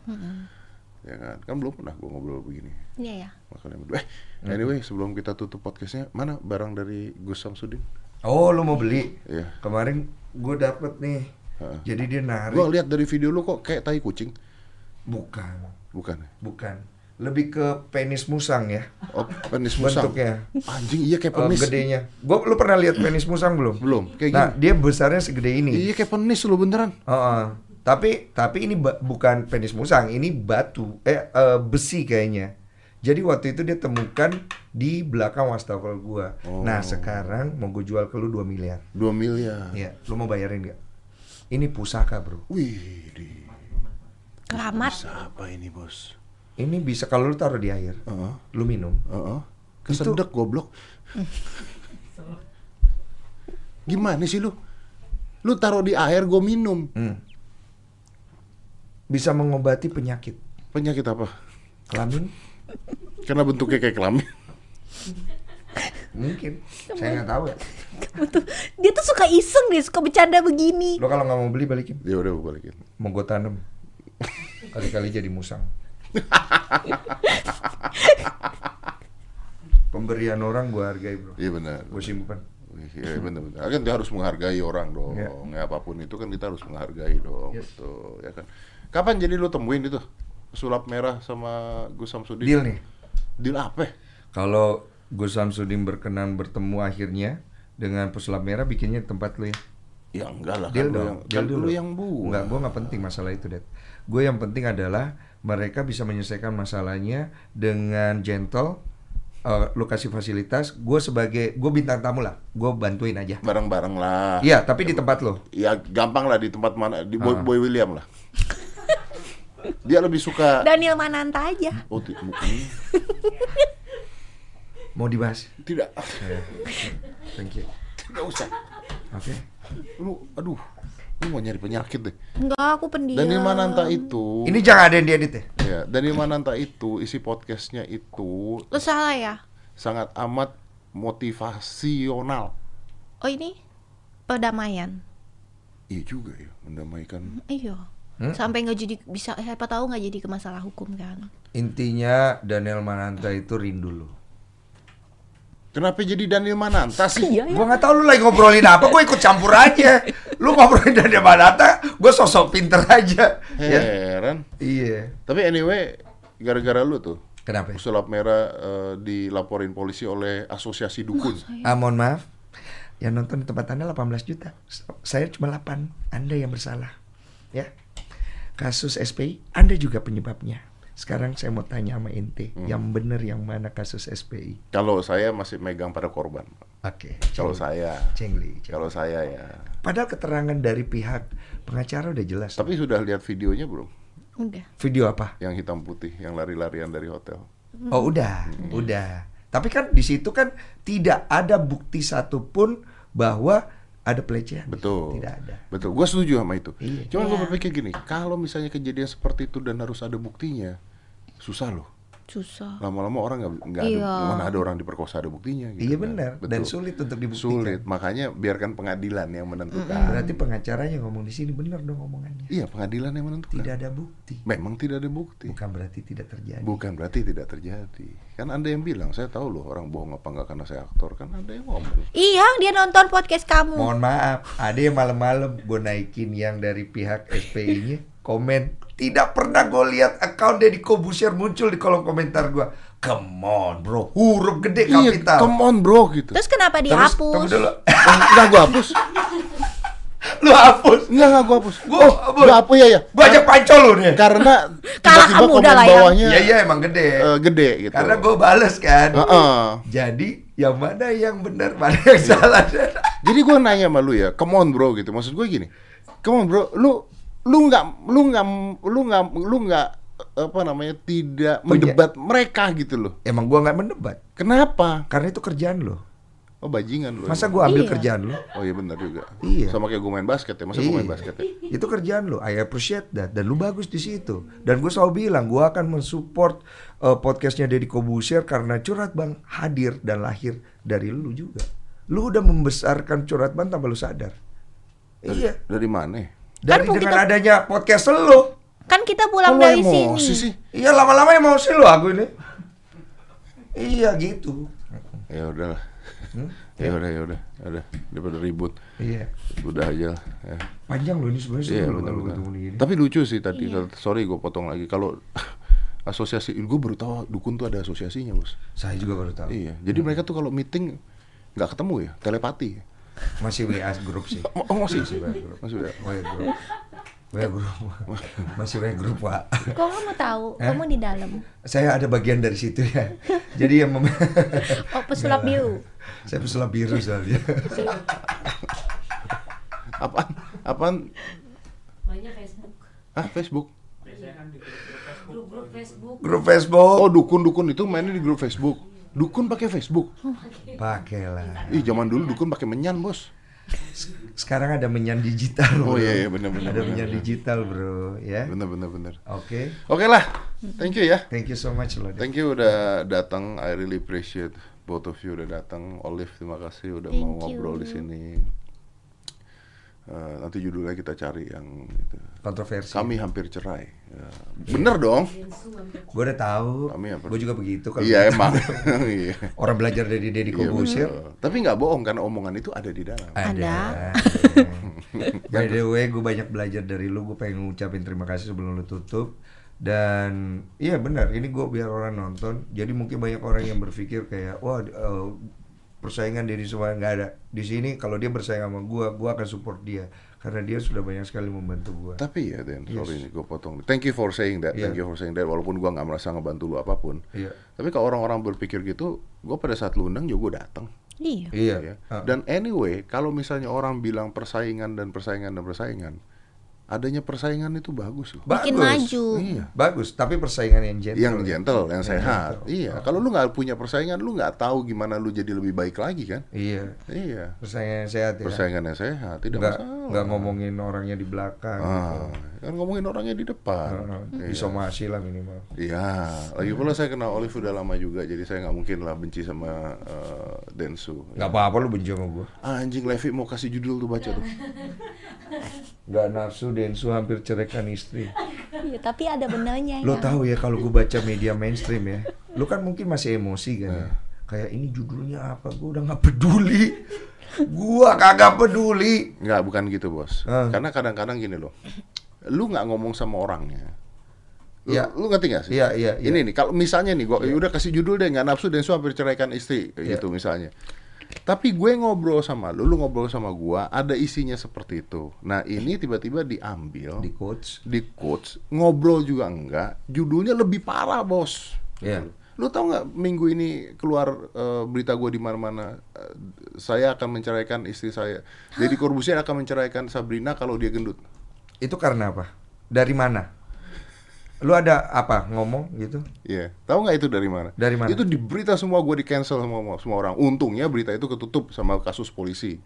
Speaker 2: ya kan kan belum pernah gue ngobrol begini
Speaker 4: Iya ya.
Speaker 2: sama kalian berdua eh anyway sebelum kita tutup podcastnya mana barang dari Gus Samsudin
Speaker 1: Oh, lu mau beli?
Speaker 2: Iya.
Speaker 1: Kemarin gue dapet nih.
Speaker 2: Heeh.
Speaker 1: Jadi dia narik.
Speaker 2: gue lihat dari video lu kok kayak tai kucing
Speaker 1: Bukan,
Speaker 2: bukan
Speaker 1: bukan. Lebih ke penis musang ya.
Speaker 2: oh penis musang
Speaker 1: Bentuknya.
Speaker 2: anjing iya kayak
Speaker 1: Eh,
Speaker 2: penis
Speaker 1: gedenya. Gua lu pernah lihat penis musang belum?
Speaker 2: belum kayak
Speaker 1: Nah,
Speaker 2: gini
Speaker 1: dia besarnya segede ini.
Speaker 2: iya kayak penis lu beneran
Speaker 1: Heeh. Tapi tapi ini bukan penis musang, ini batu eh eh, besi kayaknya. Jadi waktu itu dia temukan di belakang wastafel gua.
Speaker 2: Oh.
Speaker 1: Nah, sekarang mau gue jual ke lu 2 miliar.
Speaker 2: 2 miliar
Speaker 1: Iya, lu mau bayarin gak? Ini pusaka, Bro.
Speaker 2: wih di
Speaker 4: Keramat.
Speaker 2: apa ini bos
Speaker 1: Ini bisa kalau lu taruh di air,
Speaker 2: Heeh.
Speaker 1: lu minum.
Speaker 2: Heeh. kesedek goblok *laughs* gimana sih lu lu taruh di air gue minum
Speaker 1: Hmm. Bisa mengobati penyakit
Speaker 2: penyakit apa
Speaker 1: kelamin
Speaker 2: karena bentuknya kayak kelamin
Speaker 1: mungkin. Saya nggak tahu ya.
Speaker 4: Kamu tuh, dia tuh suka iseng deh, suka bercanda begini.
Speaker 1: Lo kalau nggak mau beli balikin.
Speaker 2: ya udah gue balikin
Speaker 1: Mau gue tanam. *laughs* Kali-kali jadi musang. Pemberian orang gue hargai bro.
Speaker 2: iya benar
Speaker 1: Gue simpen.
Speaker 2: Iya benar benar. Kan kita harus menghargai orang dong.
Speaker 1: Iya.
Speaker 2: Ya. apa pun itu kan kita harus menghargai dong.
Speaker 1: Yes.
Speaker 2: Betul, ya kan. Kapan jadi lu temuin itu sulap merah sama Gus Samsudin?
Speaker 1: Deal nih.
Speaker 2: Deal apa?
Speaker 1: Kalau Gus Samsudin berkenan bertemu akhirnya dengan pesulap merah bikinnya tempat lu ya.
Speaker 2: Ya enggak lah
Speaker 1: Deal
Speaker 2: kan lu
Speaker 1: dong,
Speaker 2: yang,
Speaker 1: deal
Speaker 2: kan
Speaker 1: dulu.
Speaker 2: lu yang buat.
Speaker 1: Enggak, gue nggak penting masalah itu, Dad. Gue yang penting adalah mereka bisa menyelesaikan masalahnya dengan gentle. eh, lu kasih fasilitas, gue sebagai gue bintang tamu lah, gue bantuin aja.
Speaker 2: Bareng-bareng lah.
Speaker 1: Iya, tapi di tempat lo.
Speaker 2: Ya gampang lah di tempat mana di Boy,
Speaker 1: Ah.
Speaker 2: Boy William lah. Dia lebih suka
Speaker 4: Daniel Mananta aja.
Speaker 2: Oh,
Speaker 1: Mau dibahas?
Speaker 2: tidak.
Speaker 1: Thank you.
Speaker 2: Tidak usah.
Speaker 1: Oke.
Speaker 2: Lu, aduh, lu mau nyari penyakit deh.
Speaker 4: Enggak, aku pendiam.
Speaker 2: Daniel Mananta itu,
Speaker 1: Ini jangan ada yang diedit ya.
Speaker 2: ya, Daniel Mananta itu isi podcastnya itu
Speaker 4: Lu salah ya?
Speaker 2: sangat amat motivasional.
Speaker 4: Oh ini perdamaian.
Speaker 2: Iya juga ya, mendamaikan.
Speaker 4: Iya. Sampai nggak jadi bisa siapa tahu nggak jadi ke masalah hukum kan.
Speaker 1: Intinya Daniel Mananta itu rindu lu.
Speaker 2: Kenapa jadi Daniel Mananta sih?
Speaker 4: Iya
Speaker 1: Gua nggak tahu lu lagi ngobrolin apa, gue ikut campur aja. Lu ngobrolin Daniel Mananta, gue sosok pinter aja. Ya.
Speaker 2: Heran.
Speaker 1: Iya.
Speaker 2: Tapi anyway, gara-gara lu tuh,
Speaker 1: Kenapa?
Speaker 2: sulap merah eh, dilaporin polisi oleh asosiasi dukun.
Speaker 1: Ah, mohon maaf. Yang nonton di tempat Anda 18 juta. Saya cuma 8. Anda yang bersalah. Ya. Kasus SPI, Anda juga penyebabnya. Sekarang saya mau tanya sama ente, yang bener yang mana kasus SPI?
Speaker 2: Kalau saya masih megang pada korban.
Speaker 1: Oke.
Speaker 2: Kalau
Speaker 1: cengli.
Speaker 2: saya,
Speaker 1: Cengli, cengli.
Speaker 2: kalau saya ya.
Speaker 1: Padahal keterangan dari pihak pengacara udah jelas.
Speaker 2: Tapi sudah lihat videonya belum?
Speaker 4: Udah.
Speaker 1: Video apa?
Speaker 2: Yang hitam putih, yang lari-larian dari hotel.
Speaker 1: Oh udah, udah. Tapi kan di situ kan tidak ada bukti satupun bahwa ada pelecehan.
Speaker 2: Betul.
Speaker 1: Tidak ada.
Speaker 2: Betul. Gue setuju sama itu.
Speaker 1: Iya.
Speaker 2: Cuman gue
Speaker 4: Iya.
Speaker 2: berpikir gini, kalau misalnya kejadian seperti itu dan harus ada buktinya, susah loh.
Speaker 4: Susah.
Speaker 2: Lama-lama orang nggak nggak ada
Speaker 4: Iya.
Speaker 2: mana ada orang diperkosa ada buktinya. Gitu
Speaker 1: Iya
Speaker 2: kan.
Speaker 1: benar. Dan
Speaker 2: Betul.
Speaker 1: sulit untuk dibuktikan.
Speaker 2: Sulit. Makanya biarkan pengadilan yang menentukan.
Speaker 1: Berarti pengacaranya ngomong di sini benar dong omongannya.
Speaker 2: Iya, pengadilan yang menentukan.
Speaker 1: Tidak ada bukti.
Speaker 2: Memang tidak ada bukti.
Speaker 1: Bukan berarti tidak terjadi.
Speaker 2: Bukan berarti tidak terjadi. Kan Anda yang bilang, saya tahu loh orang bohong apa enggak karena saya aktor. Kan Anda yang ngomong.
Speaker 4: Iya, dia nonton podcast kamu.
Speaker 1: Mohon maaf, ada yang malam-malam gue naikin yang dari pihak SPI-nya komen. Tidak pernah gue lihat account Deddy Kobusier muncul di kolom komentar gue. Come on bro, huruf gede
Speaker 2: Iya,
Speaker 1: kapital.
Speaker 2: come on bro gitu.
Speaker 4: Terus kenapa
Speaker 1: Terus,
Speaker 4: dihapus?
Speaker 1: tunggu dulu.
Speaker 2: Enggak gua hapus. *laughs*
Speaker 1: Lu hapus.
Speaker 2: Enggak, enggak gua hapus.
Speaker 1: Gua
Speaker 2: oh,
Speaker 1: hapus.
Speaker 2: gua hapus ya ya.
Speaker 1: Gue aja pancol lu nih.
Speaker 2: Karena *laughs*
Speaker 4: Kalah
Speaker 2: tiba-tiba
Speaker 4: kamu,
Speaker 2: komen
Speaker 4: udah lah ya.
Speaker 2: bawahnya
Speaker 1: Iya iya emang gede.
Speaker 2: eh, gede gitu.
Speaker 1: Karena gue bales kan.
Speaker 2: Heeh.
Speaker 1: Jadi yang mana yang benar, mana yang salah. *laughs*
Speaker 2: Jadi gue nanya sama lu ya, come on bro gitu. Maksud gue gini, come on bro, lu lu nggak lu nggak lu nggak lu nggak apa namanya tidak mendebat mereka gitu loh.
Speaker 1: Emang gue nggak mendebat.
Speaker 2: Kenapa?
Speaker 1: Karena itu kerjaan lo.
Speaker 2: Oh bajingan lu.
Speaker 1: Masa gue ambil
Speaker 4: Iya.
Speaker 1: kerjaan lo?
Speaker 2: Oh iya benar juga.
Speaker 1: Iya.
Speaker 2: Sama kayak gue main basket ya. Masa gue main
Speaker 1: Iya.
Speaker 2: basket ya?
Speaker 1: Itu kerjaan lo. I appreciate that. Dan lu bagus di situ. Dan gue selalu bilang, gue akan mensupport uh, podcastnya Deddy Kobusier karena Curhat Bang hadir dan lahir dari lu juga. Lu udah membesarkan Curhat Bang tanpa lu sadar. Iya.
Speaker 2: Dari mana?
Speaker 1: Dari
Speaker 4: Kan
Speaker 1: dengan
Speaker 4: kita-
Speaker 1: adanya podcast lu.
Speaker 4: Kan kita pulang dari
Speaker 2: emosi
Speaker 4: sini.
Speaker 2: sih.
Speaker 1: Iya lama-lama emosi lo aku ini. Iya gitu.
Speaker 2: Ya udahlah.
Speaker 1: Hmm?
Speaker 2: Ya udah ya udah, ya udah daripada ribut.
Speaker 1: Iya.
Speaker 2: Udah aja lah. Ya.
Speaker 1: Panjang loh ini sebenarnya
Speaker 2: Iya
Speaker 1: ketemu gini.
Speaker 2: Tapi lucu sih tadi. Sorry gue potong lagi. Kalau *laughs* asosiasi, gue baru tahu dukun tuh ada asosiasinya bos.
Speaker 1: Saya juga baru tahu.
Speaker 2: Iya. Jadi mereka tuh kalau meeting nggak ketemu ya, telepati.
Speaker 1: Masih WA grup sih.
Speaker 2: Oh, oh, masih
Speaker 1: Masih WA grup.
Speaker 2: Masih ya.
Speaker 1: WA grup. WA grup. Masih WA grup, Pak.
Speaker 4: Kok kamu tahu?
Speaker 1: Eh?
Speaker 4: Kamu di dalam.
Speaker 1: Saya ada bagian dari situ ya. Jadi yang mem- *laughs*
Speaker 4: Oh, pesulap biru.
Speaker 1: saya pesulap biru soalnya.
Speaker 2: Apaan? Apaan?
Speaker 5: Banyak Facebook.
Speaker 2: Ah Facebook.
Speaker 5: Grup-grup Facebook.
Speaker 1: Grup Facebook.
Speaker 2: Oh dukun-dukun itu mainnya di grup Facebook. Dukun pakai Facebook.
Speaker 1: Pakailah.
Speaker 2: Ih zaman dulu dukun pakai menyan bos.
Speaker 1: Sekarang ada menyan digital.
Speaker 2: Oh
Speaker 1: bro.
Speaker 2: iya iya benar benar.
Speaker 1: Ada menyan digital, Bro, ya.
Speaker 2: Benar benar benar.
Speaker 1: Oke.
Speaker 2: Oke lah. Thank you ya.
Speaker 1: Thank you so much loh.
Speaker 2: Thank you udah datang. I really appreciate both of you udah datang. Olive terima kasih udah mau
Speaker 4: Thank
Speaker 2: ngobrol
Speaker 4: you.
Speaker 2: di sini. Eh, nanti judulnya kita cari yang itu.
Speaker 1: Kontroversi.
Speaker 2: Kami hampir cerai. Ya, bener dong.
Speaker 1: Gue udah tahu. Gue juga begitu kalau
Speaker 2: Iya emang. *laughs* Iya.
Speaker 1: orang belajar dari Deddy
Speaker 2: Iya,
Speaker 1: Kobusier.
Speaker 2: betul. Tapi nggak bohong karena omongan itu ada di dalam.
Speaker 4: Ada. *laughs*
Speaker 1: By the way, gue banyak belajar dari lu. Gue pengen ngucapin terima kasih sebelum lu tutup. Dan iya benar, ini gue biar orang nonton. Jadi mungkin banyak orang yang berpikir kayak, wah eh, persaingan Deddy semua nggak ada. Di sini kalau dia bersaing sama gue, gue akan support dia karena dia sudah banyak sekali membantu gue.
Speaker 2: Tapi ya Den,
Speaker 1: Yes.
Speaker 2: sorry nih gue potong. Thank you for saying that. Thank
Speaker 1: Iya.
Speaker 2: you for saying that. Walaupun gua nggak merasa ngebantu lu apa pun.
Speaker 1: Iya.
Speaker 2: Tapi kalau orang-orang berpikir gitu, gue pada saat lu undang juga gue datang.
Speaker 4: Iya.
Speaker 1: Iya.
Speaker 2: ya.
Speaker 1: Ah.
Speaker 2: Dan anyway, kalau misalnya orang bilang persaingan dan persaingan dan persaingan, adanya persaingan itu bagus loh.
Speaker 4: Bikin
Speaker 1: Bagus.
Speaker 4: maju.
Speaker 2: Iya.
Speaker 1: Bagus, tapi persaingan yang gentle.
Speaker 2: Yang
Speaker 1: ya.
Speaker 2: gentle, yang sehat.
Speaker 1: gentle.
Speaker 2: Iya. Kalau lu nggak punya persaingan, lu nggak tahu gimana lu jadi lebih baik lagi kan?
Speaker 1: Iya.
Speaker 2: Iya.
Speaker 1: Persaingan yang sehat ya.
Speaker 2: Persaingan yang sehat, tidak
Speaker 1: Nggak,
Speaker 2: masalah.
Speaker 1: nggak ngomongin orangnya di belakang. gitu.
Speaker 2: Kan ngomongin orangnya di depan.
Speaker 1: Heeh, Disomasi lah minimal.
Speaker 2: Iya, lagi pula saya kenal Olive udah lama juga, jadi saya nggak mungkin lah benci sama eh, Densu.
Speaker 1: Nggak apa-apa lu benci sama gua.
Speaker 2: Ah, anjing Levi mau kasih judul tuh baca tuh.
Speaker 1: Nggak nafsu Densu hampir ceraikan istri.
Speaker 4: Iya, tapi ada benernya
Speaker 1: Lo
Speaker 4: ya.
Speaker 1: tahu ya kalau gue baca media mainstream ya, lo kan mungkin masih emosi kan ya. Kayak ini judulnya apa? Gue udah nggak peduli. Gua kagak peduli.
Speaker 2: Nggak, bukan gitu bos.
Speaker 1: Ah.
Speaker 2: Karena kadang-kadang gini loh, lu nggak ngomong sama orangnya. Lu,
Speaker 1: Iya.
Speaker 2: lu ngerti nggak sih?
Speaker 1: Iya, iya, iya.
Speaker 2: Ini nih, kalau misalnya nih, gua udah kasih judul deh, nggak nafsu dan hampir ceraikan istri,
Speaker 1: Iya.
Speaker 2: gitu misalnya. Tapi gue ngobrol sama lu, lu ngobrol sama gua, ada isinya seperti itu. Nah ini tiba-tiba diambil,
Speaker 1: Di coach.
Speaker 2: di quotes ngobrol juga enggak judulnya lebih parah bos
Speaker 1: Iya.
Speaker 2: lu tau nggak minggu ini keluar eh, berita gue di mana-mana eh, saya akan menceraikan istri saya jadi Corbusier akan menceraikan Sabrina kalau dia gendut
Speaker 1: Itu karena apa? Dari mana? Lu ada apa ngomong gitu?
Speaker 2: Iya, tahu nggak itu dari mana?
Speaker 1: Dari mana?
Speaker 2: Itu di berita semua gue di cancel sama semua orang. Untungnya berita itu ketutup sama kasus polisi.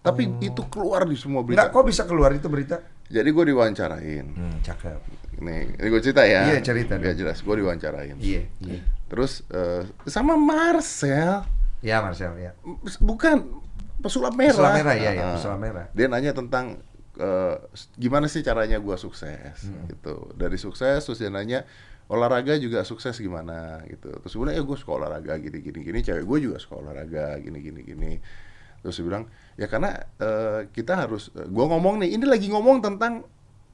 Speaker 2: Tapi itu keluar di semua berita.
Speaker 1: Enggak, kok bisa keluar itu berita?
Speaker 2: Jadi gue diwawancarain.
Speaker 1: Hmm, cakep.
Speaker 2: Nih, ini gue cerita ya.
Speaker 1: Iya, cerita
Speaker 2: Biar
Speaker 1: dong.
Speaker 2: jelas, gue diwawancarain.
Speaker 1: Iya, iya.
Speaker 2: Terus eh, sama Marcel,
Speaker 1: Ya Marcel ya.
Speaker 2: bukan pesulap merah.
Speaker 1: Pesulap merah, iya, iya,
Speaker 2: Ah.
Speaker 1: pesulap merah.
Speaker 2: Dia nanya tentang eh, gimana sih caranya gua sukses,
Speaker 1: Hmm.
Speaker 2: gitu. Dari sukses terus dia nanya olahraga juga sukses gimana, gitu. Terus gue bilang ya gue suka olahraga gini gini gini, cewek gue juga suka olahraga gini gini gini. Terus dia bilang ya karena eh, kita harus, gue ngomong nih, ini lagi ngomong tentang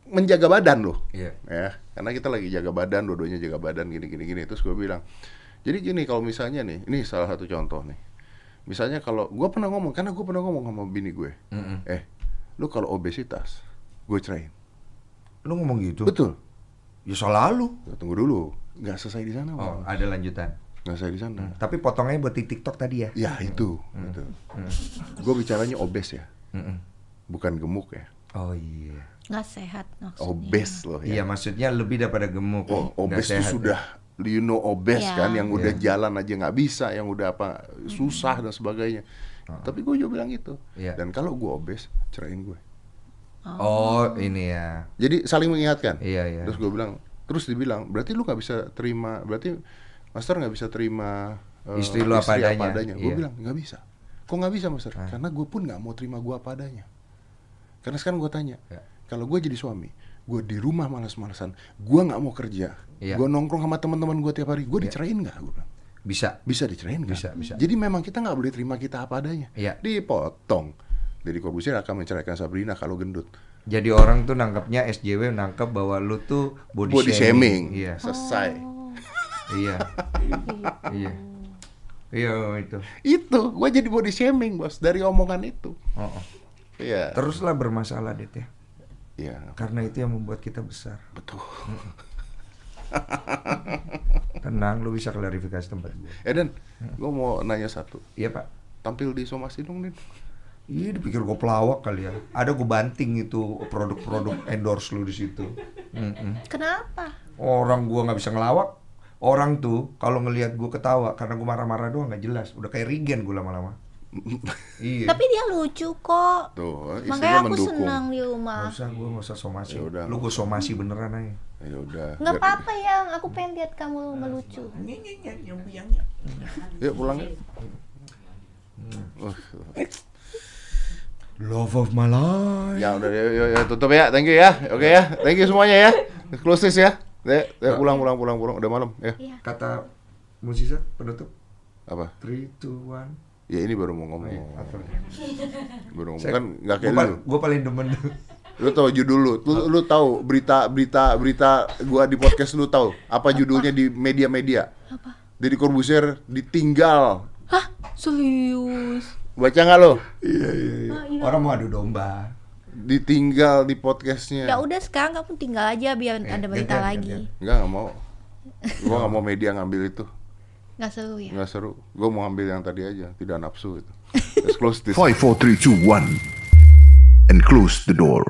Speaker 2: menjaga badan loh
Speaker 1: Iya.
Speaker 2: ya karena kita lagi jaga badan dua-duanya jaga badan gini gini gini terus gue bilang jadi gini kalau misalnya nih ini salah satu contoh nih misalnya kalau gue pernah ngomong karena gue pernah ngomong sama bini gue
Speaker 1: Mm-mm.
Speaker 2: eh lu kalau obesitas gue cerain
Speaker 1: Lu ngomong gitu?
Speaker 2: betul
Speaker 1: Ya selalu.
Speaker 2: tunggu dulu nggak selesai di sana
Speaker 1: Oh,
Speaker 2: Bang.
Speaker 1: ada lanjutan.
Speaker 2: nggak selesai di sana
Speaker 1: Tapi potongnya buat di TikTok tadi ya?
Speaker 2: ya itu itu gue bicaranya obes ya
Speaker 1: Mm-mm.
Speaker 2: bukan gemuk ya
Speaker 1: Oh iya.
Speaker 4: Nggak sehat maksudnya.
Speaker 2: obes loh
Speaker 1: Iya,
Speaker 2: ya
Speaker 1: maksudnya lebih daripada gemuk.
Speaker 2: Oh, obes itu
Speaker 1: ya.
Speaker 2: sudah you know obes
Speaker 4: Iya.
Speaker 2: kan yang udah
Speaker 1: Iya.
Speaker 2: jalan aja nggak bisa, yang udah apa susah dan sebagainya. Tapi gue juga bilang gitu.
Speaker 1: Iya.
Speaker 2: Dan kalau gue obes, ceraiin gue.
Speaker 1: Oh, ini ya.
Speaker 2: Jadi saling mengingatkan.
Speaker 1: Iya, iya.
Speaker 2: Terus gue bilang, terus dibilang, berarti lu nggak bisa terima, berarti master nggak bisa terima eh,
Speaker 1: Istri lu apa adanya.
Speaker 2: Gue
Speaker 1: Iya.
Speaker 2: bilang nggak bisa. Kok nggak bisa master? Karena gue pun nggak mau terima gue apa adanya. Karena sekarang gue tanya,
Speaker 1: Ya.
Speaker 2: kalau gue jadi suami, gue di rumah malas-malasan, gue nggak mau kerja,
Speaker 1: Iya.
Speaker 2: gue nongkrong sama teman-teman gue tiap hari, gue dicerain nggak? Gue bilang,
Speaker 1: Bisa.
Speaker 2: bisa dicerain nggak?
Speaker 1: Bisa, bisa.
Speaker 2: Jadi memang kita nggak boleh terima kita apa adanya.
Speaker 1: Iya.
Speaker 2: Dipotong. Jadi Corbusier akan menceraikan Sabrina kalau gendut.
Speaker 1: Jadi orang tuh nangkepnya SJW nangkep bahwa lu tuh body,
Speaker 2: Body shaming.
Speaker 1: Iya.
Speaker 2: Selesai.
Speaker 1: Iya. iya. Iya itu.
Speaker 2: Itu, gue jadi body shaming bos dari omongan itu.
Speaker 1: Oh, oh.
Speaker 2: Iya.
Speaker 1: Teruslah bermasalah Det ya.
Speaker 2: Iya,
Speaker 1: Karena itu yang membuat kita besar.
Speaker 2: betul. *laughs*
Speaker 1: Tenang, lu bisa klarifikasi tempat gue.
Speaker 2: Eh Dan, gue mau nanya satu.
Speaker 1: Iya pak.
Speaker 2: Tampil di Somasi dong, Din.
Speaker 1: Iya dipikir gue pelawak kali ya. Ada gue banting itu produk-produk endorse lu di situ. Mm-mm.
Speaker 4: Kenapa?
Speaker 1: Orang gua nggak bisa ngelawak. Orang tuh kalau ngelihat gue ketawa karena gue marah-marah doang nggak jelas. Udah kayak Regen gue lama-lama. Iya.
Speaker 4: Tapi dia lucu kok.
Speaker 2: Tuh,
Speaker 4: Makanya aku
Speaker 2: mendukung.
Speaker 4: senang di rumah.
Speaker 1: usah gue nggak usah somasi.
Speaker 2: Ya udah.
Speaker 1: Lu gue somasi beneran aja.
Speaker 2: Ya udah.
Speaker 4: Nggak apa-apa yang aku pengen lihat kamu melucu.
Speaker 2: Yuk pulang yuk. Uh,
Speaker 1: Love of my life.
Speaker 2: ya udah, yuk, yuk, yuk, tutup ya. Thank you ya. Oke ya. Thank you semuanya ya. Close this ya. Dek, pulang, pulang, pulang, pulang. Udah malam ya.
Speaker 4: Iya.
Speaker 1: Kata musisat penutup.
Speaker 2: Apa?
Speaker 1: 3, 2, 1.
Speaker 2: Ya ini baru mau ngomong.
Speaker 1: Apa? *laughs*
Speaker 2: Baru ngomong kan nggak kayak
Speaker 1: gua,
Speaker 2: lu.
Speaker 1: gua paling demen
Speaker 2: Lu tahu judul lu, lu, lu tahu berita berita berita gua di podcast lu tahu apa judulnya di media-media?
Speaker 4: Apa?
Speaker 2: Deddy Corbuzier ditinggal.
Speaker 4: Hah? Serius?
Speaker 2: Baca nggak lo?
Speaker 1: Iya iya iya.
Speaker 4: Ah, iya.
Speaker 1: Orang mau adu domba.
Speaker 2: Ditinggal di podcastnya.
Speaker 4: Ya udah sekarang kamu tinggal aja biar
Speaker 1: Eh,
Speaker 4: ada berita
Speaker 1: gantian,
Speaker 4: lagi.
Speaker 1: gantian.
Speaker 2: Enggak, nggak mau. Gua nggak mau media ngambil itu.
Speaker 4: Nggak seru ya?
Speaker 2: Nggak seru. Gua mau ambil yang tadi aja, tidak nafsu itu. *laughs* Let's close this.
Speaker 3: Five, four, three, two, one, and close the door.